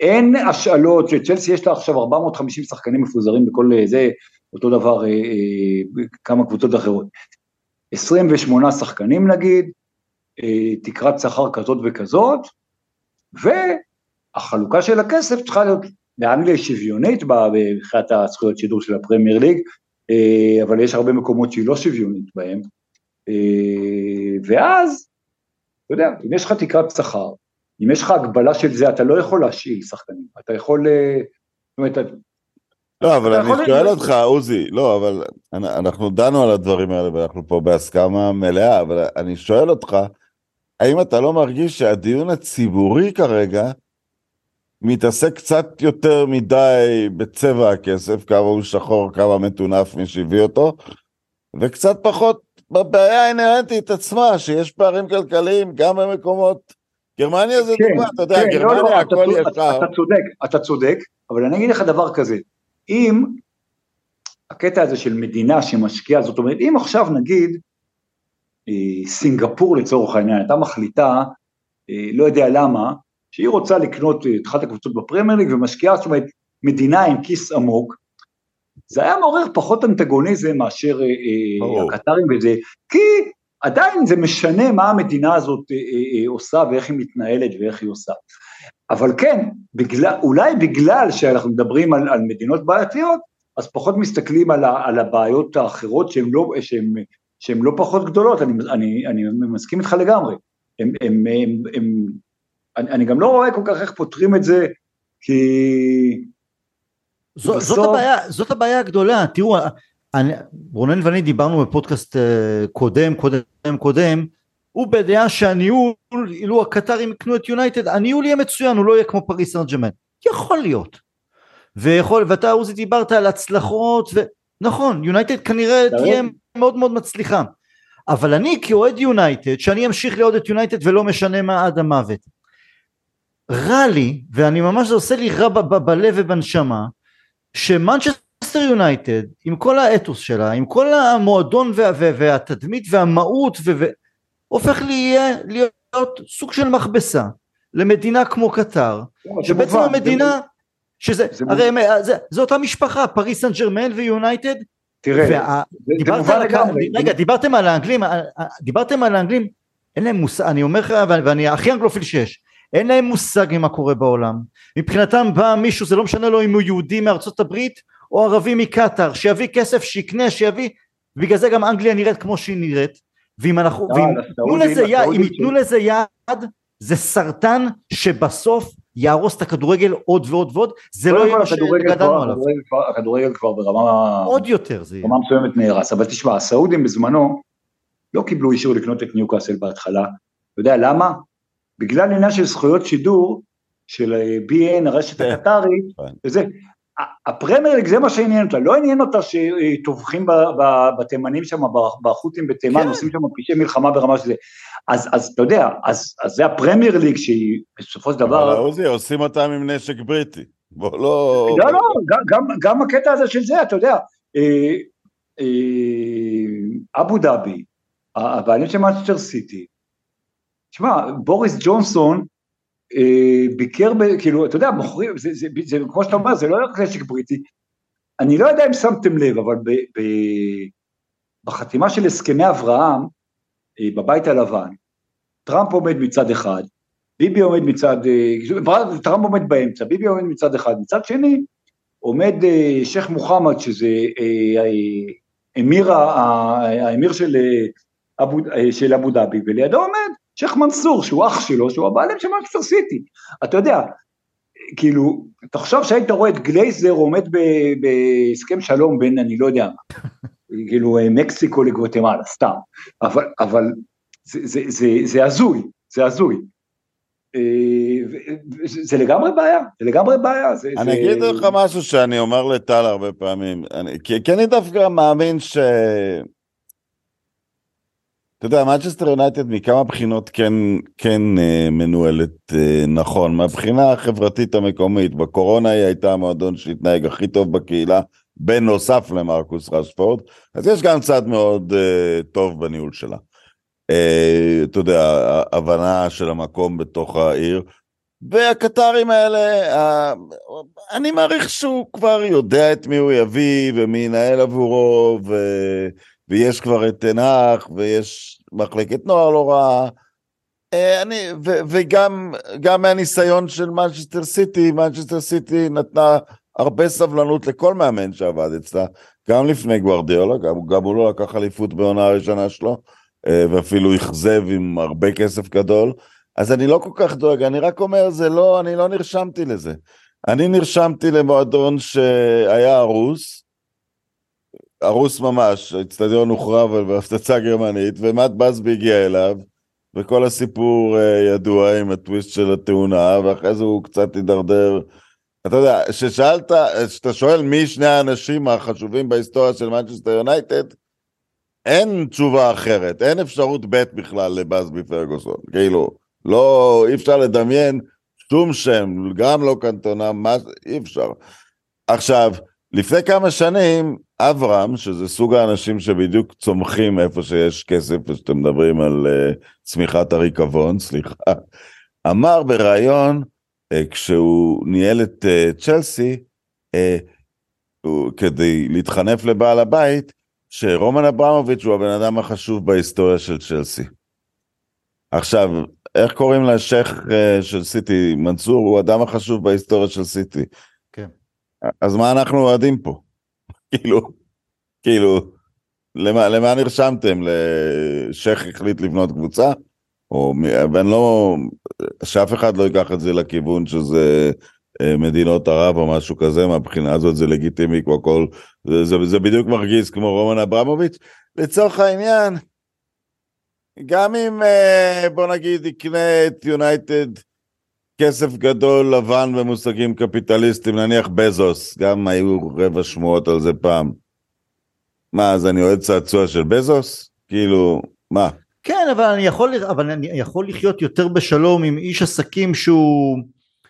[SPEAKER 3] אין השאלות, שצ'לסי יש לה עכשיו 450 שחקנים מפוזרים בכל זה, אותו דבר אה, אה, כמה קבוצות אחרות. 28 שחקנים נגיד, אה, תקרת שכר כזאת וכזאת, ו... החלוקה של הכסף צריכה להיות באנגליה שוויונית מבחינת הזכויות שידור של הפרמייר ליג, אה, אבל יש הרבה מקומות שהיא לא שוויונית בהם, אה, ואז, אתה יודע, אם יש לך תקרת שכר, אם יש לך הגבלה של זה, אתה לא יכול להשאיל שחקנים, אתה יכול... אה, זאת אומרת,
[SPEAKER 2] לא, אבל אני שואל אותך, עוזי, לא, אבל אנ- אנחנו דנו על הדברים האלה ואנחנו פה בהסכמה מלאה, אבל אני שואל אותך, האם אתה לא מרגיש שהדיון הציבורי כרגע מתעסק קצת יותר מדי בצבע הכסף, כמה הוא שחור, כמה מטונף מי שהביא אותו, וקצת פחות בבעיה האינהרנטית עצמה, שיש פערים כלכליים גם במקומות... גרמניה זה
[SPEAKER 3] כן,
[SPEAKER 2] דוגמה, אתה יודע,
[SPEAKER 3] כן, לא,
[SPEAKER 2] גרמניה
[SPEAKER 3] לא, אתה
[SPEAKER 2] הכל
[SPEAKER 3] צודק,
[SPEAKER 2] ישר.
[SPEAKER 3] אתה, אתה צודק, אתה צודק, אבל אני אגיד לך דבר כזה, אם הקטע הזה של מדינה שמשקיעה, זאת אומרת, אם עכשיו נגיד אה, סינגפור לצורך העניין, הייתה מחליטה, אה, לא יודע למה, שהיא רוצה לקנות אה, את אחת הקבוצות בפרמייר ליג ומשקיעה, זאת אומרת, מדינה עם כיס עמוק, זה היה מעורר פחות אנטגוניזם מאשר אה, אה. הקטרים וזה, כי עדיין זה משנה מה המדינה הזאת אה, עושה ואיך היא מתנהלת ואיך היא עושה. אבל כן, בגלל, אולי בגלל שאנחנו מדברים על, על מדינות בעייתיות, אז פחות מסתכלים על, ה, על הבעיות האחרות שהן לא, שהן, שהן לא פחות גדולות, אני, אני, אני מסכים איתך לגמרי. הם, הם, הם, הם, אני, אני גם לא רואה כל כך איך פותרים את זה, כי...
[SPEAKER 1] זו,
[SPEAKER 3] בסוף-
[SPEAKER 1] זאת, הבעיה, זאת הבעיה הגדולה, תראו, אני, רונן ואני דיברנו בפודקאסט אה, קודם, קודם, קודם, הוא בדעה שהניהול, אילו הקטרים יקנו את יונייטד, הניהול יהיה מצוין, הוא לא יהיה כמו פריס סן ג'מאן. יכול להיות. ויכול, ואתה עוזי דיברת על הצלחות, ונכון, יונייטד כנראה תהיה? מאוד מאוד מצליחה. אבל אני כאוהד יונייטד, שאני אמשיך לאהוד את יונייטד ולא משנה מה עד המוות. רע לי, ואני ממש זה עושה לי רע בלב ובנשמה, שמנצ'סטר יונייטד, עם כל האתוס שלה, עם כל המועדון וה, וה, והתדמית והמהות, ו, ו, הופך להיות, להיות סוג של מכבסה למדינה כמו קטר, שבעצם
[SPEAKER 3] מובן,
[SPEAKER 1] המדינה, שזה,
[SPEAKER 3] זה
[SPEAKER 1] הרי הם- זה, זה אותה משפחה, פריס סן ג'רמן ויונייטד,
[SPEAKER 3] תראה,
[SPEAKER 1] וה-
[SPEAKER 3] זה- זה
[SPEAKER 1] דיברת על
[SPEAKER 3] לגמרי.
[SPEAKER 1] רגע, דיברתם על האנגלים, דיברתם על האנגלים, אין להם מושג, אני אומר לך, ואני הכי אנגלופיל שיש, אין להם מושג ממה קורה בעולם. מבחינתם בא מישהו, זה לא משנה לו אם הוא יהודי מארצות הברית או ערבי מקטאר, שיביא כסף, שיקנה, שיביא, בגלל זה גם אנגליה נראית כמו שהיא נראית, ואם אנחנו,
[SPEAKER 3] לא,
[SPEAKER 1] ואם ייתנו לזה
[SPEAKER 3] הסעודים
[SPEAKER 1] ייתנו לזה יד, זה סרטן שבסוף יהרוס את הכדורגל עוד ועוד ועוד, זה לא יהיה מה שגדלנו עליו,
[SPEAKER 3] הכדורגל כבר ברמה
[SPEAKER 1] עוד יותר זה יהיה.
[SPEAKER 3] ברמה מסוימת נהרס, אבל תשמע, הסעודים בזמנו לא קיבלו אישור לקנות את ניוקאסל בהתחלה, אתה יודע למה? בגלל עניין של זכויות שידור של אה, BN, הרשת
[SPEAKER 2] כן.
[SPEAKER 3] הקטרית,
[SPEAKER 2] כן.
[SPEAKER 3] וזה, הפרמייר ליג זה מה שעניין אותה, לא עניין אותה שטובחים בתימנים שם, בחות'ים בתימן,
[SPEAKER 1] כן.
[SPEAKER 3] עושים שם פשעי מלחמה ברמה של זה, אז, אז אתה יודע, אז, אז זה הפרמייר ליג שהיא בסופו של דבר,
[SPEAKER 2] אבל עוזי, עושים אותם עם נשק בריטי. בוא לא...
[SPEAKER 3] לא, לא, גם, גם, גם הקטע הזה של זה, אתה יודע, אה, אה, אבו דאבי, הבעלים של מנצ'סטר סיטי, תשמע, בוריס ג'ונסון אה, ביקר, ב, כאילו, אתה יודע, מוכרים, זה, זה, זה, זה, כמו שאתה אומר, זה לא רק נשק בריטי, אני לא יודע אם שמתם לב, אבל ב, ב, בחתימה של הסכמי אברהם, אה, בבית הלבן, טראמפ עומד מצד אחד, ביבי עומד מצד, אה, טראמפ עומד באמצע, ביבי עומד מצד אחד, מצד שני עומד אה, שייח' מוחמד שזה אה, אה, אמיר, ה- ה- האמיר של אה, אבו, אה, של אבו דאבי, ולידו עומד שייח' מנסור שהוא אח שלו, שהוא הבעלים של מנצ'סטר סיטי, אתה יודע, כאילו, תחשוב שהיית רואה את גלייזר עומד בהסכם שלום בין אני לא יודע מה, [LAUGHS] כאילו אה, מקסיקו לגואטמלה, סתם, אבל, אבל זה, זה, זה, זה הזוי, זה הזוי. אה, זה לגמרי בעיה, זה לגמרי בעיה. זה,
[SPEAKER 2] אני
[SPEAKER 3] זה...
[SPEAKER 2] אגיד לך משהו שאני אומר לטל הרבה פעמים, אני, כי, כי אני דווקא מאמין ש... אתה יודע, מנצ'סטר יונייטד מכמה בחינות כן, כן אה, מנוהלת אה, נכון, מהבחינה החברתית המקומית, בקורונה היא הייתה המועדון שהתנהג הכי טוב בקהילה, בנוסף למרקוס רשפורד, אז יש גם צד מאוד אה, טוב בניהול שלה. אה, אתה יודע, הבנה של המקום בתוך העיר. והקטרים האלה, אה, אני מעריך שהוא כבר יודע את מי הוא יביא ומי ינהל עבורו, ו... ויש כבר את תנח, ויש מחלקת נוער לא רעה. אה, אני, ו, וגם גם מהניסיון של מנצ'סטר סיטי, מנצ'סטר סיטי נתנה הרבה סבלנות לכל מאמן שעבד אצלה, גם לפני גוורדיאלה, גם, גם הוא לא לקח אליפות בעונה הראשונה שלו, אה, ואפילו אכזב עם הרבה כסף גדול. אז אני לא כל כך דואג, אני רק אומר, זה לא, אני לא נרשמתי לזה. אני נרשמתי למועדון שהיה הרוס, הרוס ממש, האצטדיון הוחרב בהפצצה גרמנית, ומט בסבי הגיע אליו, וכל הסיפור uh, ידוע עם הטוויסט של התאונה, ואחרי זה הוא קצת הידרדר. אתה יודע, כששאלת, כשאתה שואל מי שני האנשים החשובים בהיסטוריה של מנצ'סטר יונייטד, אין תשובה אחרת, אין אפשרות ב' בכלל לבאזבי פרגוסון, כאילו, לא, אי אפשר לדמיין שום שם, גם לא קנטונה, מה, אי אפשר. עכשיו, לפני כמה שנים, אברהם, שזה סוג האנשים שבדיוק צומחים איפה שיש כסף, ושאתם מדברים על uh, צמיחת הריקבון, סליחה, אמר בריאיון, uh, כשהוא ניהל את uh, צ'לסי, uh, הוא, כדי להתחנף לבעל הבית, שרומן אברמוביץ' הוא הבן אדם החשוב בהיסטוריה של צ'לסי. עכשיו, איך קוראים לשייח uh, של סיטי? מנסור הוא האדם החשוב בהיסטוריה של סיטי.
[SPEAKER 1] כן.
[SPEAKER 2] אז מה אנחנו אוהדים פה? כאילו, כאילו, למה, למה נרשמתם? לשייח החליט לבנות קבוצה? או, ואני לא, שאף אחד לא ייקח את זה לכיוון שזה אה, מדינות ערב או משהו כזה, מהבחינה הזאת זה לגיטימי כמו הכל, זה, זה, זה בדיוק מרגיז כמו רומן אברמוביץ'. לצורך העניין, גם אם אה, בוא נגיד יקנה את יונייטד כסף גדול לבן במושגים קפיטליסטיים, נניח בזוס, גם היו רבע שמועות על זה פעם. מה, אז אני אוהד צעצוע של בזוס? כאילו, מה?
[SPEAKER 1] כן, אבל אני יכול, אבל אני יכול לחיות יותר בשלום עם איש עסקים שהוא...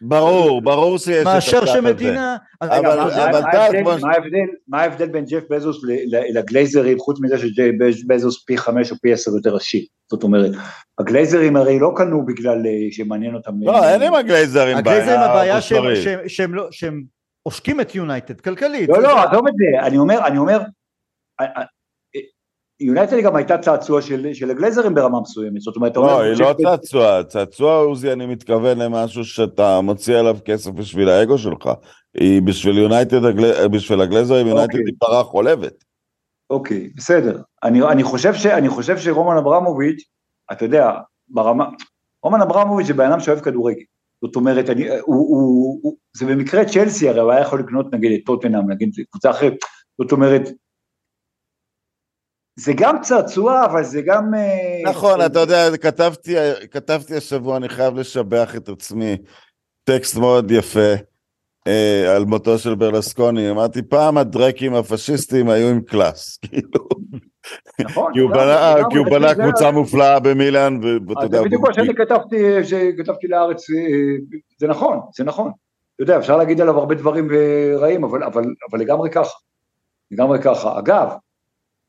[SPEAKER 2] ברור, ברור שיש את
[SPEAKER 1] מאשר שמדינה...
[SPEAKER 3] מה ההבדל- בין ג'ף בזוס ל- ל- לגלייזרים, חוץ מזה שג'ף בזוס פי חמש או פי עשר יותר עשיר? זאת אומרת, הגלייזרים הרי לא קנו בגלל אה, שמעניין אותם...
[SPEAKER 2] לא, אין עם הגלייזרים בעיה.
[SPEAKER 1] הגלייזרים הבעיה שהם- לא- שהם עושקים את יונייטד כלכלית.
[SPEAKER 3] לא, לא, עזוב את זה, אני אומר, אני אומר, אה, אה, יונייטד גם הייתה צעצוע של של הגלייזרים ברמה מסוימת, זאת אומרת,
[SPEAKER 2] לא, היא לא צעצוע, צעצוע עוזי, אני מתכוון למשהו שאתה מוציא עליו כסף בשביל האגו שלך. היא בשביל יונייטד, בשביל הגלייזרים, יונייטד
[SPEAKER 3] אוקיי.
[SPEAKER 2] היא פרה חולבת.
[SPEAKER 3] אוקיי, בסדר. אני, אני, חושב ש, אני חושב שרומן אברמוביץ', אתה יודע, ברמה, רומן אברמוביץ' זה בן אדם שאוהב כדורגל. זאת אומרת, אני, הוא, הוא, הוא, זה במקרה צ'לסי, הרי הוא היה יכול לקנות נגיד את טוטנאם, נגיד קבוצה אחרת. זאת אומרת, זה גם צעצוע, אבל זה גם... אה,
[SPEAKER 2] נכון, אתה יודע, כתבתי, כתבתי השבוע, אני חייב לשבח את עצמי, טקסט מאוד יפה אה, על מותו של ברלסקוני. אמרתי, פעם הדרקים הפשיסטים היו עם קלאס, [LAUGHS] כאילו,
[SPEAKER 3] נכון,
[SPEAKER 2] כי הוא בנה,
[SPEAKER 3] לגמרי,
[SPEAKER 2] כי הוא בנה
[SPEAKER 3] זה-
[SPEAKER 2] קבוצה מופלאה במילאן, ואתה יודע,
[SPEAKER 3] זה בדיוק מה שאני כתבתי, שכתבתי לארץ, אה, זה נכון, זה נכון. אתה יודע, אפשר להגיד עליו הרבה דברים אה, רעים, אבל, אבל, אבל לגמרי ככה. לגמרי ככה. אגב,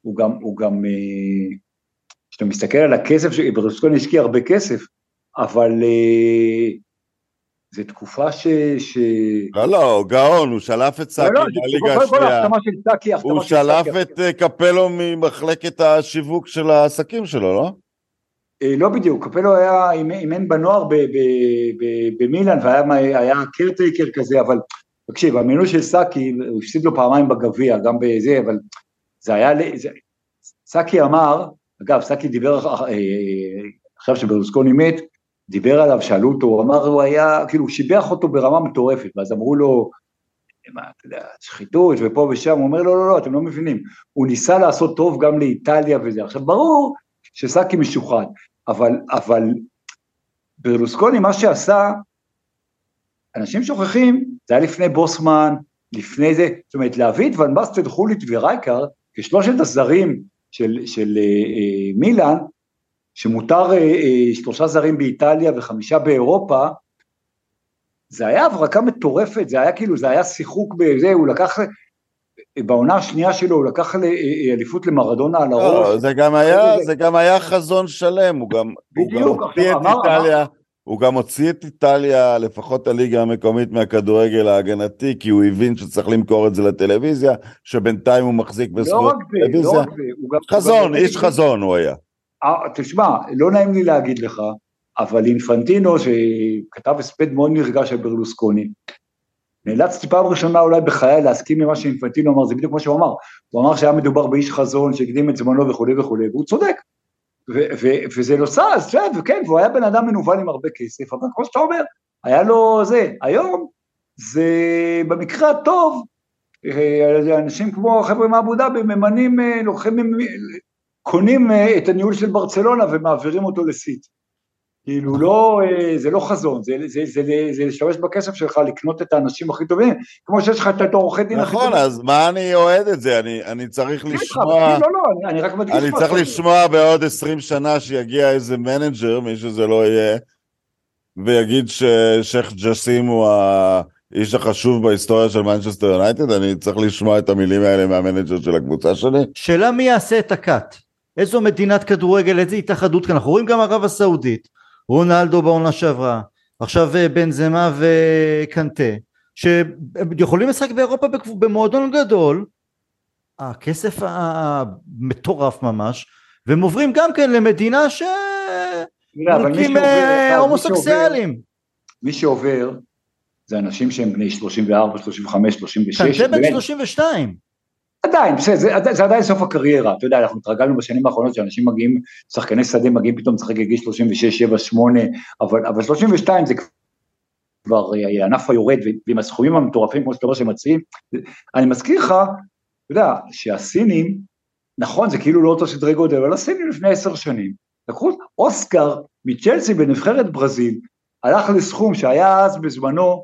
[SPEAKER 3] הוא גם, הוא גם, כשאתה מסתכל על הכסף, ברלוסקוני השקיע הרבה כסף, אבל זו תקופה ש... ש...
[SPEAKER 2] לא, לא, גאון, הוא שלף את סאקי
[SPEAKER 3] לא, לא, זה
[SPEAKER 2] מהליגה השנייה.
[SPEAKER 3] סאקי,
[SPEAKER 2] הוא
[SPEAKER 3] של סאקי,
[SPEAKER 2] שלף את אה, קפלו ממחלקת השיווק של העסקים שלו, לא?
[SPEAKER 3] אה, לא בדיוק, קפלו היה אימ- אימן בנוער במילאן והיה היה caretaker כזה, אבל תקשיב, המינוי של סאקי, הוא הפסיד לו פעמיים בגביע, גם בזה, אבל זה היה, זה- סאקי אמר, אגב, סאקי דיבר, אה, עכשיו שברלוסקוני מת, דיבר עליו, שאלו אותו, הוא אמר, הוא היה, כאילו, הוא שיבח אותו ברמה מטורפת, ואז אמרו לו, מה, אתה יודע, שחיתות ופה ושם, הוא אומר, לא, לא, לא, אתם לא מבינים, הוא ניסה לעשות טוב גם לאיטליה וזה. עכשיו, ברור שסאקי משוחד, אבל, אבל ברלוסקוני, מה שעשה, אנשים שוכחים, זה היה לפני בוסמן, לפני זה, זאת אומרת, להביא את ון בסטד, חוליט ורייקר, כשלושת הזרים של, של אה, אה, מילאן, שמותר אה, אה, שלושה זרים באיטליה וחמישה באירופה, זה היה הברקה מטורפת, זה היה כאילו, זה היה שיחוק בזה, הוא לקח, בעונה השנייה שלו הוא לקח אה, אליפות למרדונה על הראש.
[SPEAKER 2] לא, זה גם היה, זה גם היה חזון שלם, הוא גם, הוא גם הוציא את
[SPEAKER 3] אמר-
[SPEAKER 2] איטליה, הוא גם הוציא את איטליה, לפחות הליגה המקומית מהכדורגל ההגנתי, כי הוא הבין שצריך למכור את זה לטלוויזיה, שבינתיים הוא מחזיק
[SPEAKER 3] לא
[SPEAKER 2] בזכויות
[SPEAKER 3] רק זה, לא
[SPEAKER 2] טלוויזיה.
[SPEAKER 3] רק זה.
[SPEAKER 2] חזון, איש חזון הוא היה.
[SPEAKER 3] אה, תשמע, לא נעים לי להגיד לך, אבל אינפנטינו, שכתב הספד מאוד נרגש על ברלוסקוני, נאלצתי פעם ראשונה אולי בחיי להסכים עם מה שאינפנטינו אמר, זה בדיוק מה שהוא אמר. הוא אמר שהיה מדובר באיש חזון שהקדים את זמנו וכולי וכולי, והוא צודק. וזה לא סס, וכן, והוא היה בן אדם מנוול עם הרבה כסף, אבל כמו שאתה אומר, היה לו זה. היום זה במקרה הטוב, אה, אנשים כמו החבר'ה מאבו דאבי ממנים, אה, לוקחים, קונים אה, את הניהול של ברצלונה ומעבירים אותו לסיטי. כאילו לא, זה לא חזון, זה, זה, זה, זה, זה להשתמש בכסף שלך לקנות את האנשים הכי טובים, כמו שיש לך את העורכי דין
[SPEAKER 2] הכי טובים. נכון, אז מה אני אוהד את זה? אני, אני צריך לשמוע...
[SPEAKER 3] לא, לא, אני, אני רק מדגיש...
[SPEAKER 2] אני צריך לשמוע בעוד 20 שנה שיגיע איזה מנג'ר, מי שזה לא יהיה, ויגיד ששייח' ג'סים הוא האיש החשוב בהיסטוריה של מנצ'סטר יונייטד, אני צריך לשמוע את המילים האלה מהמנג'ר של הקבוצה שלי.
[SPEAKER 1] שאלה מי יעשה את ה cut? איזו מדינת כדורגל, איזה התאחדות כאן, אנחנו רואים גם ערב הסעודית, רונלדו בעונה שעברה, עכשיו אה, בן זמה וקנטה, שיכולים לשחק באירופה במועדון גדול, הכסף המטורף ממש, והם עוברים גם כן למדינה ש... מולקים אה, הומוסקסואלים.
[SPEAKER 3] מי שעובר זה אנשים שהם בני 34, 35, 36. כן,
[SPEAKER 1] זה בן 32.
[SPEAKER 3] עדיין, בסדר, זה, זה עדיין סוף הקריירה, אתה יודע, אנחנו התרגלנו בשנים האחרונות שאנשים מגיעים, שחקני שדה מגיעים פתאום לשחק בגיל 36, 7, 8, אבל, אבל 32 זה כבר אה, ענף היורד, ועם הסכומים המטורפים כמו שאתה רואה שהם מציעים, אני מזכיר לך, אתה יודע, שהסינים, נכון, זה כאילו לא אותו סדרי גודל, אבל הסינים לפני עשר שנים, לקחו אוסקר מצ'לסי בנבחרת ברזיל, הלך לסכום שהיה אז בזמנו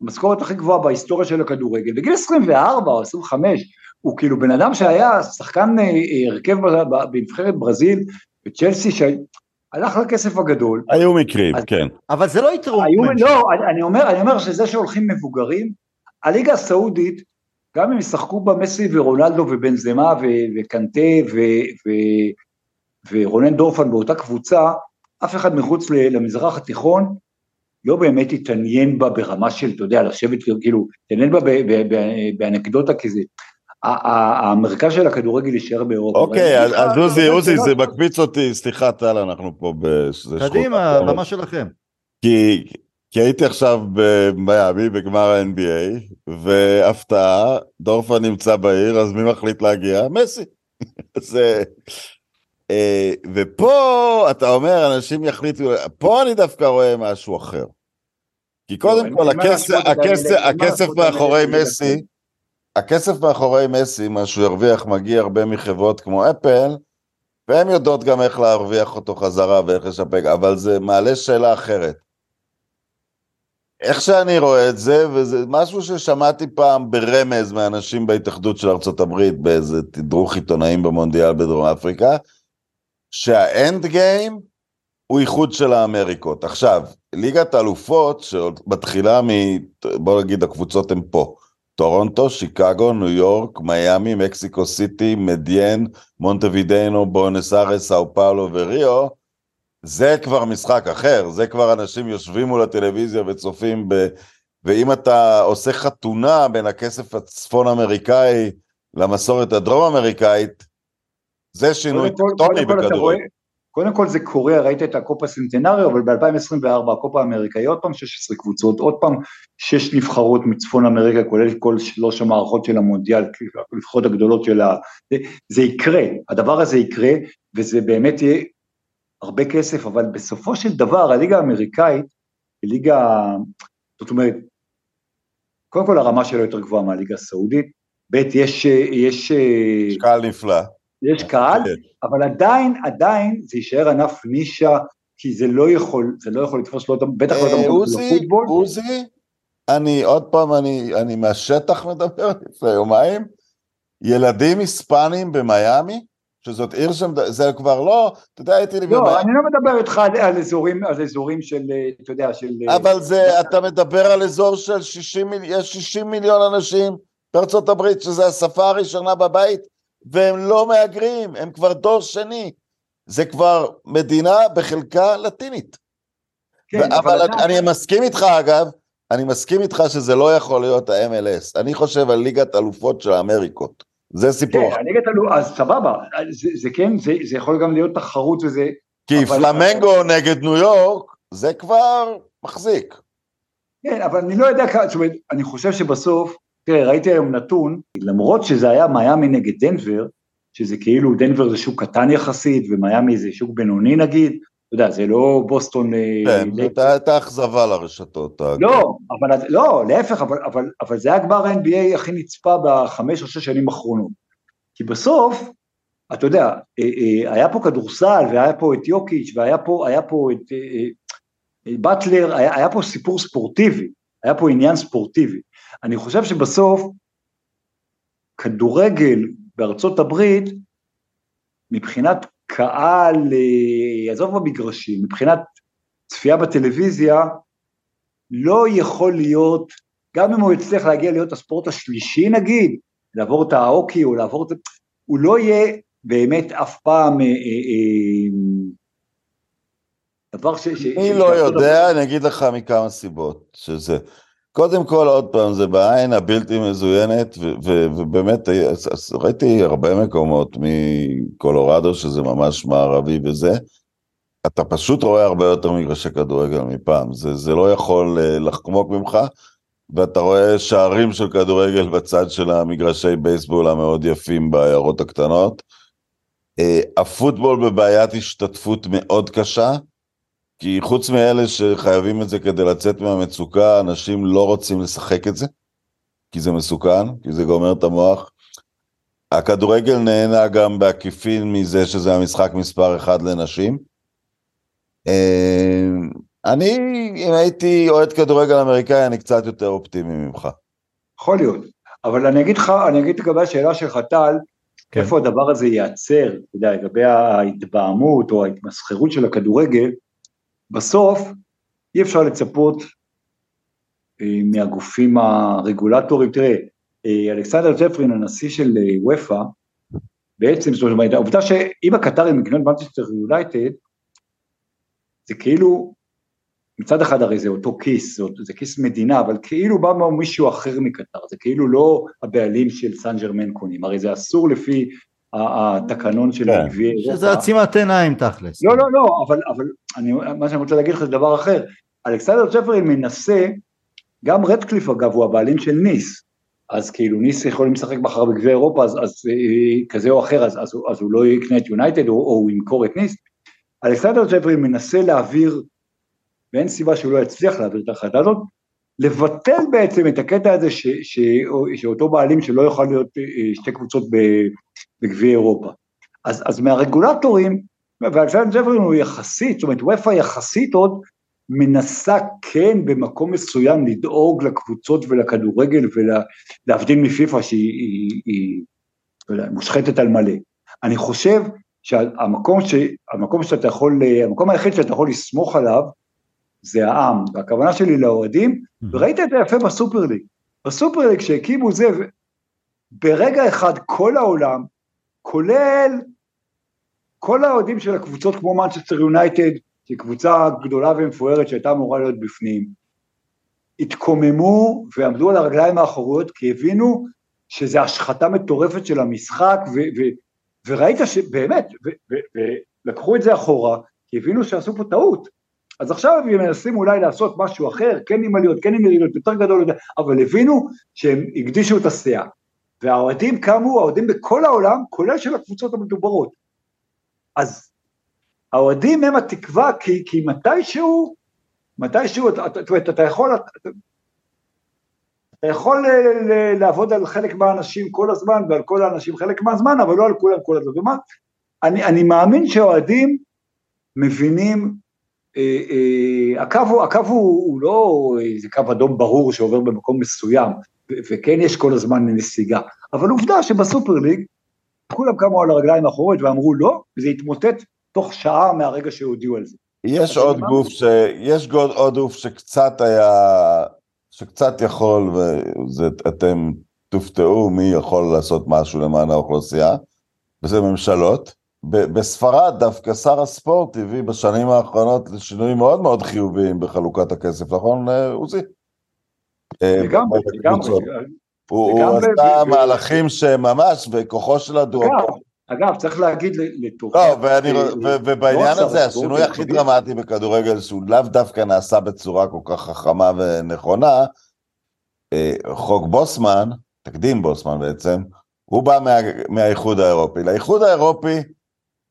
[SPEAKER 3] המשכורת הכי גבוהה בהיסטוריה של הכדורגל, בגיל 24 או 25, הוא כאילו בן אדם שהיה שחקן אה, הרכב בנבחרת ברזיל, בצ'לסי, שהלך לכסף הגדול.
[SPEAKER 2] היו מקרים, אז, כן.
[SPEAKER 1] אבל זה לא יתרון.
[SPEAKER 3] לא, אני, אני, אומר, אני אומר שזה שהולכים מבוגרים, הליגה הסעודית, גם אם ישחקו בה מסי ורונלדו ובנזמה וקנטה ורונן דורפן באותה קבוצה, אף אחד מחוץ למזרח התיכון לא באמת התעניין בה ברמה של, אתה יודע, לשבת, כאילו, התעניין בה באנקדוטה כזה. המרכז של הכדורגל יישאר באירופה.
[SPEAKER 2] אוקיי, אז עוזי, עוזי, זה מקפיץ אותי, סליחה טל, אנחנו פה
[SPEAKER 1] בשכונה. קדימה, במה שלכם.
[SPEAKER 2] כי, כי הייתי עכשיו במיאמי, בגמר ה-NBA, והפתעה, דורפה נמצא בעיר, אז מי מחליט להגיע? מסי. [LAUGHS] זה... אה, ופה אתה אומר, אנשים יחליטו, פה אני דווקא רואה משהו אחר. כי קודם כל הכסף מאחורי מסי, הכסף מאחורי מסי, מה שהוא ירוויח, מגיע הרבה מחברות כמו אפל, והן יודעות גם איך להרוויח אותו חזרה ואיך לשפק, אבל זה מעלה שאלה אחרת. איך שאני רואה את זה, וזה משהו ששמעתי פעם ברמז מאנשים בהתאחדות של ארה"ב באיזה תדרוך עיתונאים במונדיאל בדרום אפריקה, שהאנד גיים הוא איחוד של האמריקות. עכשיו, ליגת האלופות שמתחילה מ... בוא נגיד הקבוצות הן פה. טורונטו, שיקגו, ניו יורק, מיאמי, מקסיקו סיטי, מדיין, מונטווידיינו, בונס ארס, סאו פאולו וריו, זה כבר משחק אחר, זה כבר אנשים יושבים מול הטלוויזיה וצופים ב... ואם אתה עושה חתונה בין הכסף הצפון אמריקאי למסורת הדרום אמריקאית, זה שינוי טקטוני בכדורגל.
[SPEAKER 3] קודם כל זה קורה, ראית את הקופה סנטנריו, אבל ב-2024 הקופה האמריקאי עוד פעם 16 קבוצות, עוד פעם 6 נבחרות מצפון אמריקה, כולל כל שלוש המערכות של המונדיאל, הנבחרות הגדולות של ה... זה, זה יקרה, הדבר הזה יקרה, וזה באמת יהיה הרבה כסף, אבל בסופו של דבר הליגה האמריקאית היא ליגה, זאת אומרת, קודם כל הרמה שלה יותר גבוהה מהליגה הסעודית, ב' יש... יש...
[SPEAKER 2] קהל נפלא.
[SPEAKER 3] יש קהל, כן. אבל עדיין, עדיין זה יישאר ענף נישה, כי זה לא יכול, זה לא יכול לתפוס לא, בטח לא את
[SPEAKER 2] אה, המקום של הפוטבול. עוזי, אני עוד פעם, אני, אני מהשטח מדבר [LAUGHS] לפני יומיים, ילדים היספנים במיאמי, שזאת עיר שזה כבר לא, אתה יודע, הייתי לי...
[SPEAKER 3] לא, במיאמי. אני לא מדבר איתך על, על אזורים, על אזורים של, אתה יודע, של...
[SPEAKER 2] אבל זה, אתה מדבר על אזור של 60 מיליון, יש 60 מיליון אנשים בארצות הברית, שזו השפה הראשונה בבית, והם לא מהגרים, הם כבר דור שני. זה כבר מדינה בחלקה לטינית. כן, ו- אבל אני, אני מסכים איתך אגב, אני מסכים איתך שזה לא יכול להיות ה-MLS. אני חושב על ליגת אלופות של האמריקות. זה סיפור.
[SPEAKER 3] כן, ליגת אלופות, אז סבבה, זה, זה כן, זה, זה יכול גם להיות תחרות וזה...
[SPEAKER 2] כי אבל... פלמנגו נגד ניו יורק, זה כבר מחזיק.
[SPEAKER 3] כן, אבל אני לא יודע, זאת אומרת, אני חושב שבסוף, תראה, ראיתי היום נתון, למרות שזה היה מיאמי נגד דנבר, שזה כאילו דנבר זה שוק קטן יחסית, ומיאמי זה שוק בינוני נגיד, אתה יודע, זה לא בוסטון... אה,
[SPEAKER 2] כן, זו הייתה אכזבה לרשתות.
[SPEAKER 3] לא, אבל, לא, להפך, אבל, אבל, אבל זה היה גמר ה-NBA הכי נצפה בחמש או שש שנים האחרונות. כי בסוף, אתה יודע, אה, אה, היה פה כדורסל, והיה פה את יוקיץ', והיה פה, פה את באטלר, היה, היה פה סיפור ספורטיבי, היה פה עניין ספורטיבי. אני חושב שבסוף, כדורגל בארצות הברית, מבחינת קהל, אה, עזוב במגרשים, מבחינת צפייה בטלוויזיה, לא יכול להיות, גם אם הוא יצליח להגיע להיות הספורט השלישי נגיד, לעבור את האוקי או לעבור את... הוא לא יהיה באמת אף פעם אה, אה,
[SPEAKER 2] דבר ש... אני לא יודע, אני אגיד לך מכמה סיבות, שזה... קודם כל, עוד פעם, זה בעין הבלתי מזוינת, ובאמת, ראיתי הרבה מקומות מקולורדו, שזה ממש מערבי וזה, אתה פשוט רואה הרבה יותר מגרשי כדורגל מפעם, זה, זה לא יכול אה, לחמוק ממך, ואתה רואה שערים של כדורגל בצד של המגרשי בייסבול המאוד יפים בעיירות הקטנות. אה, הפוטבול בבעיית השתתפות מאוד קשה, כי חוץ מאלה שחייבים את זה כדי לצאת מהמצוקה, אנשים לא רוצים לשחק את זה, כי זה מסוכן, כי זה גומר את המוח. הכדורגל נהנה גם בעקיפין מזה שזה המשחק מספר אחד לנשים. אה, אני, אם הייתי אוהד כדורגל אמריקאי, אני קצת יותר אופטימי ממך.
[SPEAKER 3] יכול להיות, אבל אני אגיד לך, אני אגיד לגבי השאלה שלך, טל, כן. איפה הדבר הזה ייעצר, אתה יודע, לגבי ההתבהמות או ההתמסחרות של הכדורגל, בסוף אי אפשר לצפות אה, מהגופים הרגולטוריים, תראה, אה, אלכסנדר ג'פרין, הנשיא של אה, ופא, בעצם, זאת אומרת, העובדה שאם הקטרים יקנו מנצ'סטר יונייטד, זה כאילו, מצד אחד הרי זה אותו כיס, זה, זה כיס מדינה, אבל כאילו בא מישהו אחר מקטר, זה כאילו לא הבעלים של סן ג'רמן קונים, הרי זה אסור לפי התקנון של כן. גביע
[SPEAKER 1] אירופה. שזה עצימת עיניים תכלס.
[SPEAKER 3] לא, לא, לא, אבל, אבל אני, מה שאני רוצה להגיד לך זה דבר אחר. אלכסנדר צ'פרין מנסה, גם רדקליף אגב הוא הבעלים של ניס, אז כאילו ניס יכולים לשחק מחר בגביע אירופה, אז, אז אה, כזה או אחר, אז, אז, אז הוא לא יקנה את יונייטד או, או הוא ימכור את ניס. אלכסנדר צ'פרין מנסה להעביר, ואין סיבה שהוא לא יצליח להעביר את ההחלטה הזאת, לבטל בעצם את הקטע הזה ש, ש, שאותו בעלים שלא יכול להיות אה, שתי קבוצות בגביע אירופה. אז, אז מהרגולטורים, ואלכסנדר צ'פרין הוא יחסית, זאת אומרת וופא יחסית עוד מנסה כן במקום מסוים לדאוג לקבוצות ולכדורגל ולהבדיל מפיפ"א שהיא היא, היא, היא, מושחתת על מלא. אני חושב שהמקום ש, המקום שאתה יכול, המקום היחיד שאתה יכול לסמוך עליו זה העם, והכוונה שלי לאוהדים, mm-hmm. וראית את זה יפה בסופר ליג. בסופר ליג שהקימו זה, ברגע אחד כל העולם, כולל כל האוהדים של הקבוצות כמו מנצ'סטר יונייטד, שהיא קבוצה גדולה ומפוארת שהייתה אמורה להיות בפנים, התקוממו ועמדו על הרגליים האחוריות כי הבינו שזה השחתה מטורפת של המשחק, ו- ו- וראית שבאמת, ולקחו את זה אחורה, כי הבינו שעשו פה טעות. אז עכשיו הם מנסים אולי לעשות משהו אחר, כן עם עליות, כן עם ירידות, יותר גדול, אבל הבינו שהם הקדישו את הסאה. והאוהדים קמו, האוהדים בכל העולם, כולל של הקבוצות המדוברות. אז האוהדים הם התקווה, כי, כי מתישהו, מתישהו, זאת אומרת, אתה יכול, אתה, אתה יכול לעבוד על חלק מהאנשים כל הזמן, ועל כל האנשים חלק מהזמן, אבל לא על כולם כל הזמן. ומה? אני, אני מאמין שהאוהדים מבינים, אה, אה, הקו, הקו הוא, הוא לא איזה קו אדום ברור שעובר במקום מסוים, וכן יש כל הזמן נסיגה, אבל עובדה שבסופר ליג כולם קמו על הרגליים האחוריות ואמרו לא, וזה התמוטט תוך שעה מהרגע שהודיעו על זה.
[SPEAKER 2] יש עוד גוף ש... יש עוד גוף שקצת היה, שקצת יכול, ואתם תופתעו מי יכול לעשות משהו למען האוכלוסייה, וזה ממשלות. בספרד דווקא שר הספורט הביא בשנים האחרונות לשינויים מאוד מאוד חיוביים בחלוקת הכסף, נכון עוזי?
[SPEAKER 3] לגמרי, לגמרי.
[SPEAKER 2] הוא עשה מהלכים שממש בכוחו של הדואופול.
[SPEAKER 3] אגב, צריך להגיד לטובה.
[SPEAKER 2] לא, אה, ובעניין הזה, השינוי הכי דרמטי בכדורגל, שהוא לאו דווקא נעשה בצורה כל כך חכמה ונכונה, אה, חוק בוסמן, תקדים בוסמן בעצם, הוא בא מה, מהאיחוד האירופי. לאיחוד האירופי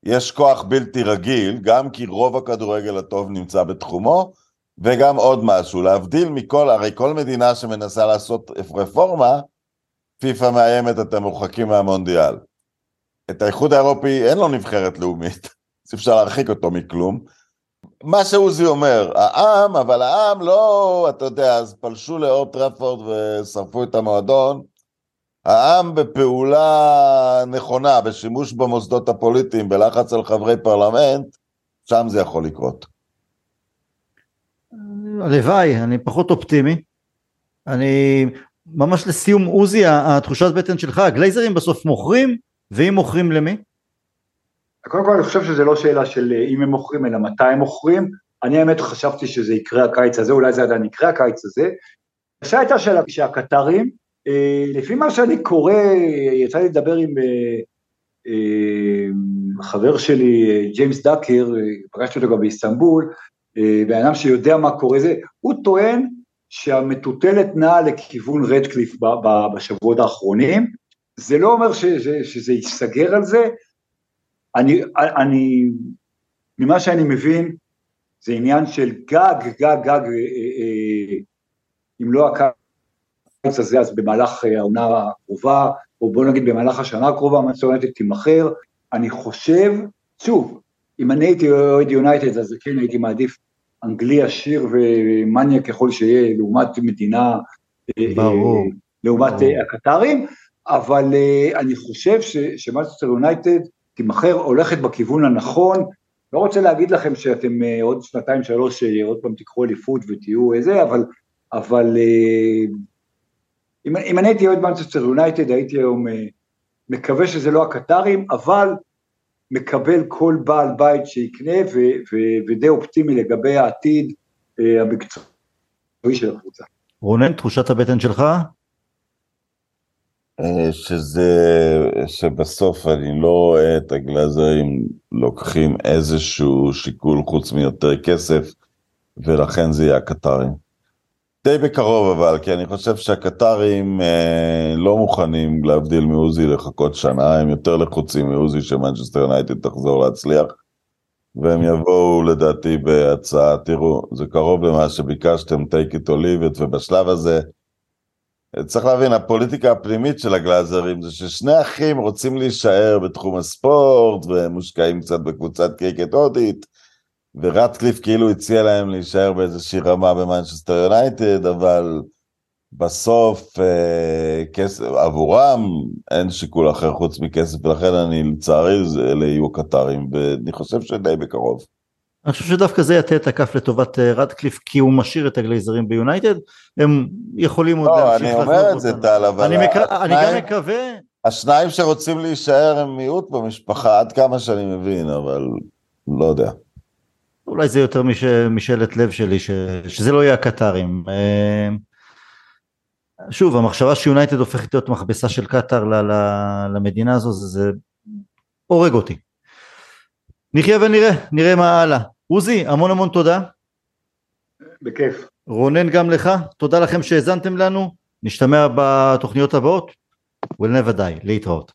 [SPEAKER 2] יש כוח בלתי רגיל, גם כי רוב הכדורגל הטוב נמצא בתחומו, וגם עוד משהו, להבדיל מכל, הרי כל מדינה שמנסה לעשות רפורמה, פיפ"א מאיימת אתם מורחקים מהמונדיאל. את האיחוד האירופי אין לו נבחרת לאומית, אז אפשר להרחיק אותו מכלום. מה שעוזי אומר, העם, אבל העם לא, אתה יודע, אז פלשו לאור טרפורד ושרפו את המועדון. העם בפעולה נכונה, בשימוש במוסדות הפוליטיים, בלחץ על חברי פרלמנט, שם זה יכול לקרות.
[SPEAKER 1] הלוואי, אני פחות אופטימי. אני, ממש לסיום עוזי, התחושת בטן שלך, הגלייזרים בסוף מוכרים, ואם מוכרים למי?
[SPEAKER 3] קודם כל אני חושב שזה לא שאלה של אה, אם הם מוכרים, אלא מתי הם מוכרים. אני האמת חשבתי שזה יקרה הקיץ הזה, אולי זה עדיין יקרה הקיץ הזה. השאלה הייתה של שהקטרים, אה, לפי מה שאני קורא, יצא לי לדבר עם אה, חבר שלי, ג'יימס דאקר, פגשתי אותו גם באיסטנבול, בן אדם שיודע מה קורה זה, הוא טוען שהמטוטלת נעה לכיוון רדקליף בשבועות האחרונים, זה לא אומר שזה, שזה ייסגר על זה, אני, אני, ממה שאני מבין, זה עניין של גג, גג, גג, אה, אה, אם לא הקיץ הזה, אז במהלך העונה הקרובה, או בוא נגיד במהלך השנה הקרובה, מנצ'סטר יונייטד תימכר. אני חושב, שוב, אם אני הייתי אוהד יונייטד, אז כן הייתי מעדיף אנגלי עשיר ומניאק ככל שיהיה, לעומת מדינה,
[SPEAKER 1] אה, ברור.
[SPEAKER 3] לעומת ברור. הקטרים, אבל אני חושב שמנצ'סטר יונייטד, תימכר, הולכת בכיוון הנכון, לא רוצה להגיד לכם שאתם עוד שנתיים שלוש עוד פעם תיקחו אליפות ותהיו איזה, אבל, אבל אם, אם אני הייתי אוהד מנצ'סטר יונייטד הייתי היום מקווה שזה לא הקטרים, אבל מקבל כל בעל בית שיקנה ו, ו, ודי אופטימי לגבי העתיד uh, המקצועי של הקבוצה.
[SPEAKER 1] רונן, תחושת הבטן שלך?
[SPEAKER 2] אה, שזה, שבסוף אני לא רואה את הגלאזרים לוקחים איזשהו שיקול חוץ מיותר כסף, ולכן זה יהיה הקטרים. די בקרוב אבל, כי אני חושב שהקטרים אה, לא מוכנים להבדיל מעוזי לחכות שנה, הם יותר לחוצים מעוזי שמנצ'סטר יונייטד תחזור להצליח, והם יבואו לדעתי בהצעה, תראו, זה קרוב למה שביקשתם, take it or leave it, ובשלב הזה, צריך להבין, הפוליטיקה הפנימית של הגלאזרים זה ששני אחים רוצים להישאר בתחום הספורט ומושקעים קצת בקבוצת קריקט הודית ורטקליף כאילו הציע להם להישאר באיזושהי רמה במנצ'סטר יונייטד, אבל בסוף אה, כסף, עבורם אין שיקול אחר חוץ מכסף, ולכן אני לצערי אלה יהיו קטרים, ואני חושב שדי בקרוב.
[SPEAKER 1] אני חושב שדווקא זה יטה את הכף לטובת אה, רדקליף כי הוא משאיר את הגלייזרים ביונייטד הם יכולים עוד
[SPEAKER 2] לא, להמשיך. לא, אני אומר את זה טל, אבל...
[SPEAKER 1] אני, מק... השניים, אני גם מקווה...
[SPEAKER 2] השניים שרוצים להישאר הם מיעוט במשפחה עד כמה שאני מבין אבל לא יודע.
[SPEAKER 1] אולי זה יותר מש... משאלת לב שלי ש... שזה לא יהיה הקטרים. אה, שוב המחשבה שיונייטד הופכת להיות מכבסה של קטאר למדינה הזו זה, זה הורג אותי. נחיה ונראה, נראה מה הלאה. עוזי, המון המון תודה.
[SPEAKER 3] בכיף.
[SPEAKER 1] רונן גם לך, תודה לכם שהאזנתם לנו, נשתמע בתוכניות הבאות, ולנבדי, להתראות.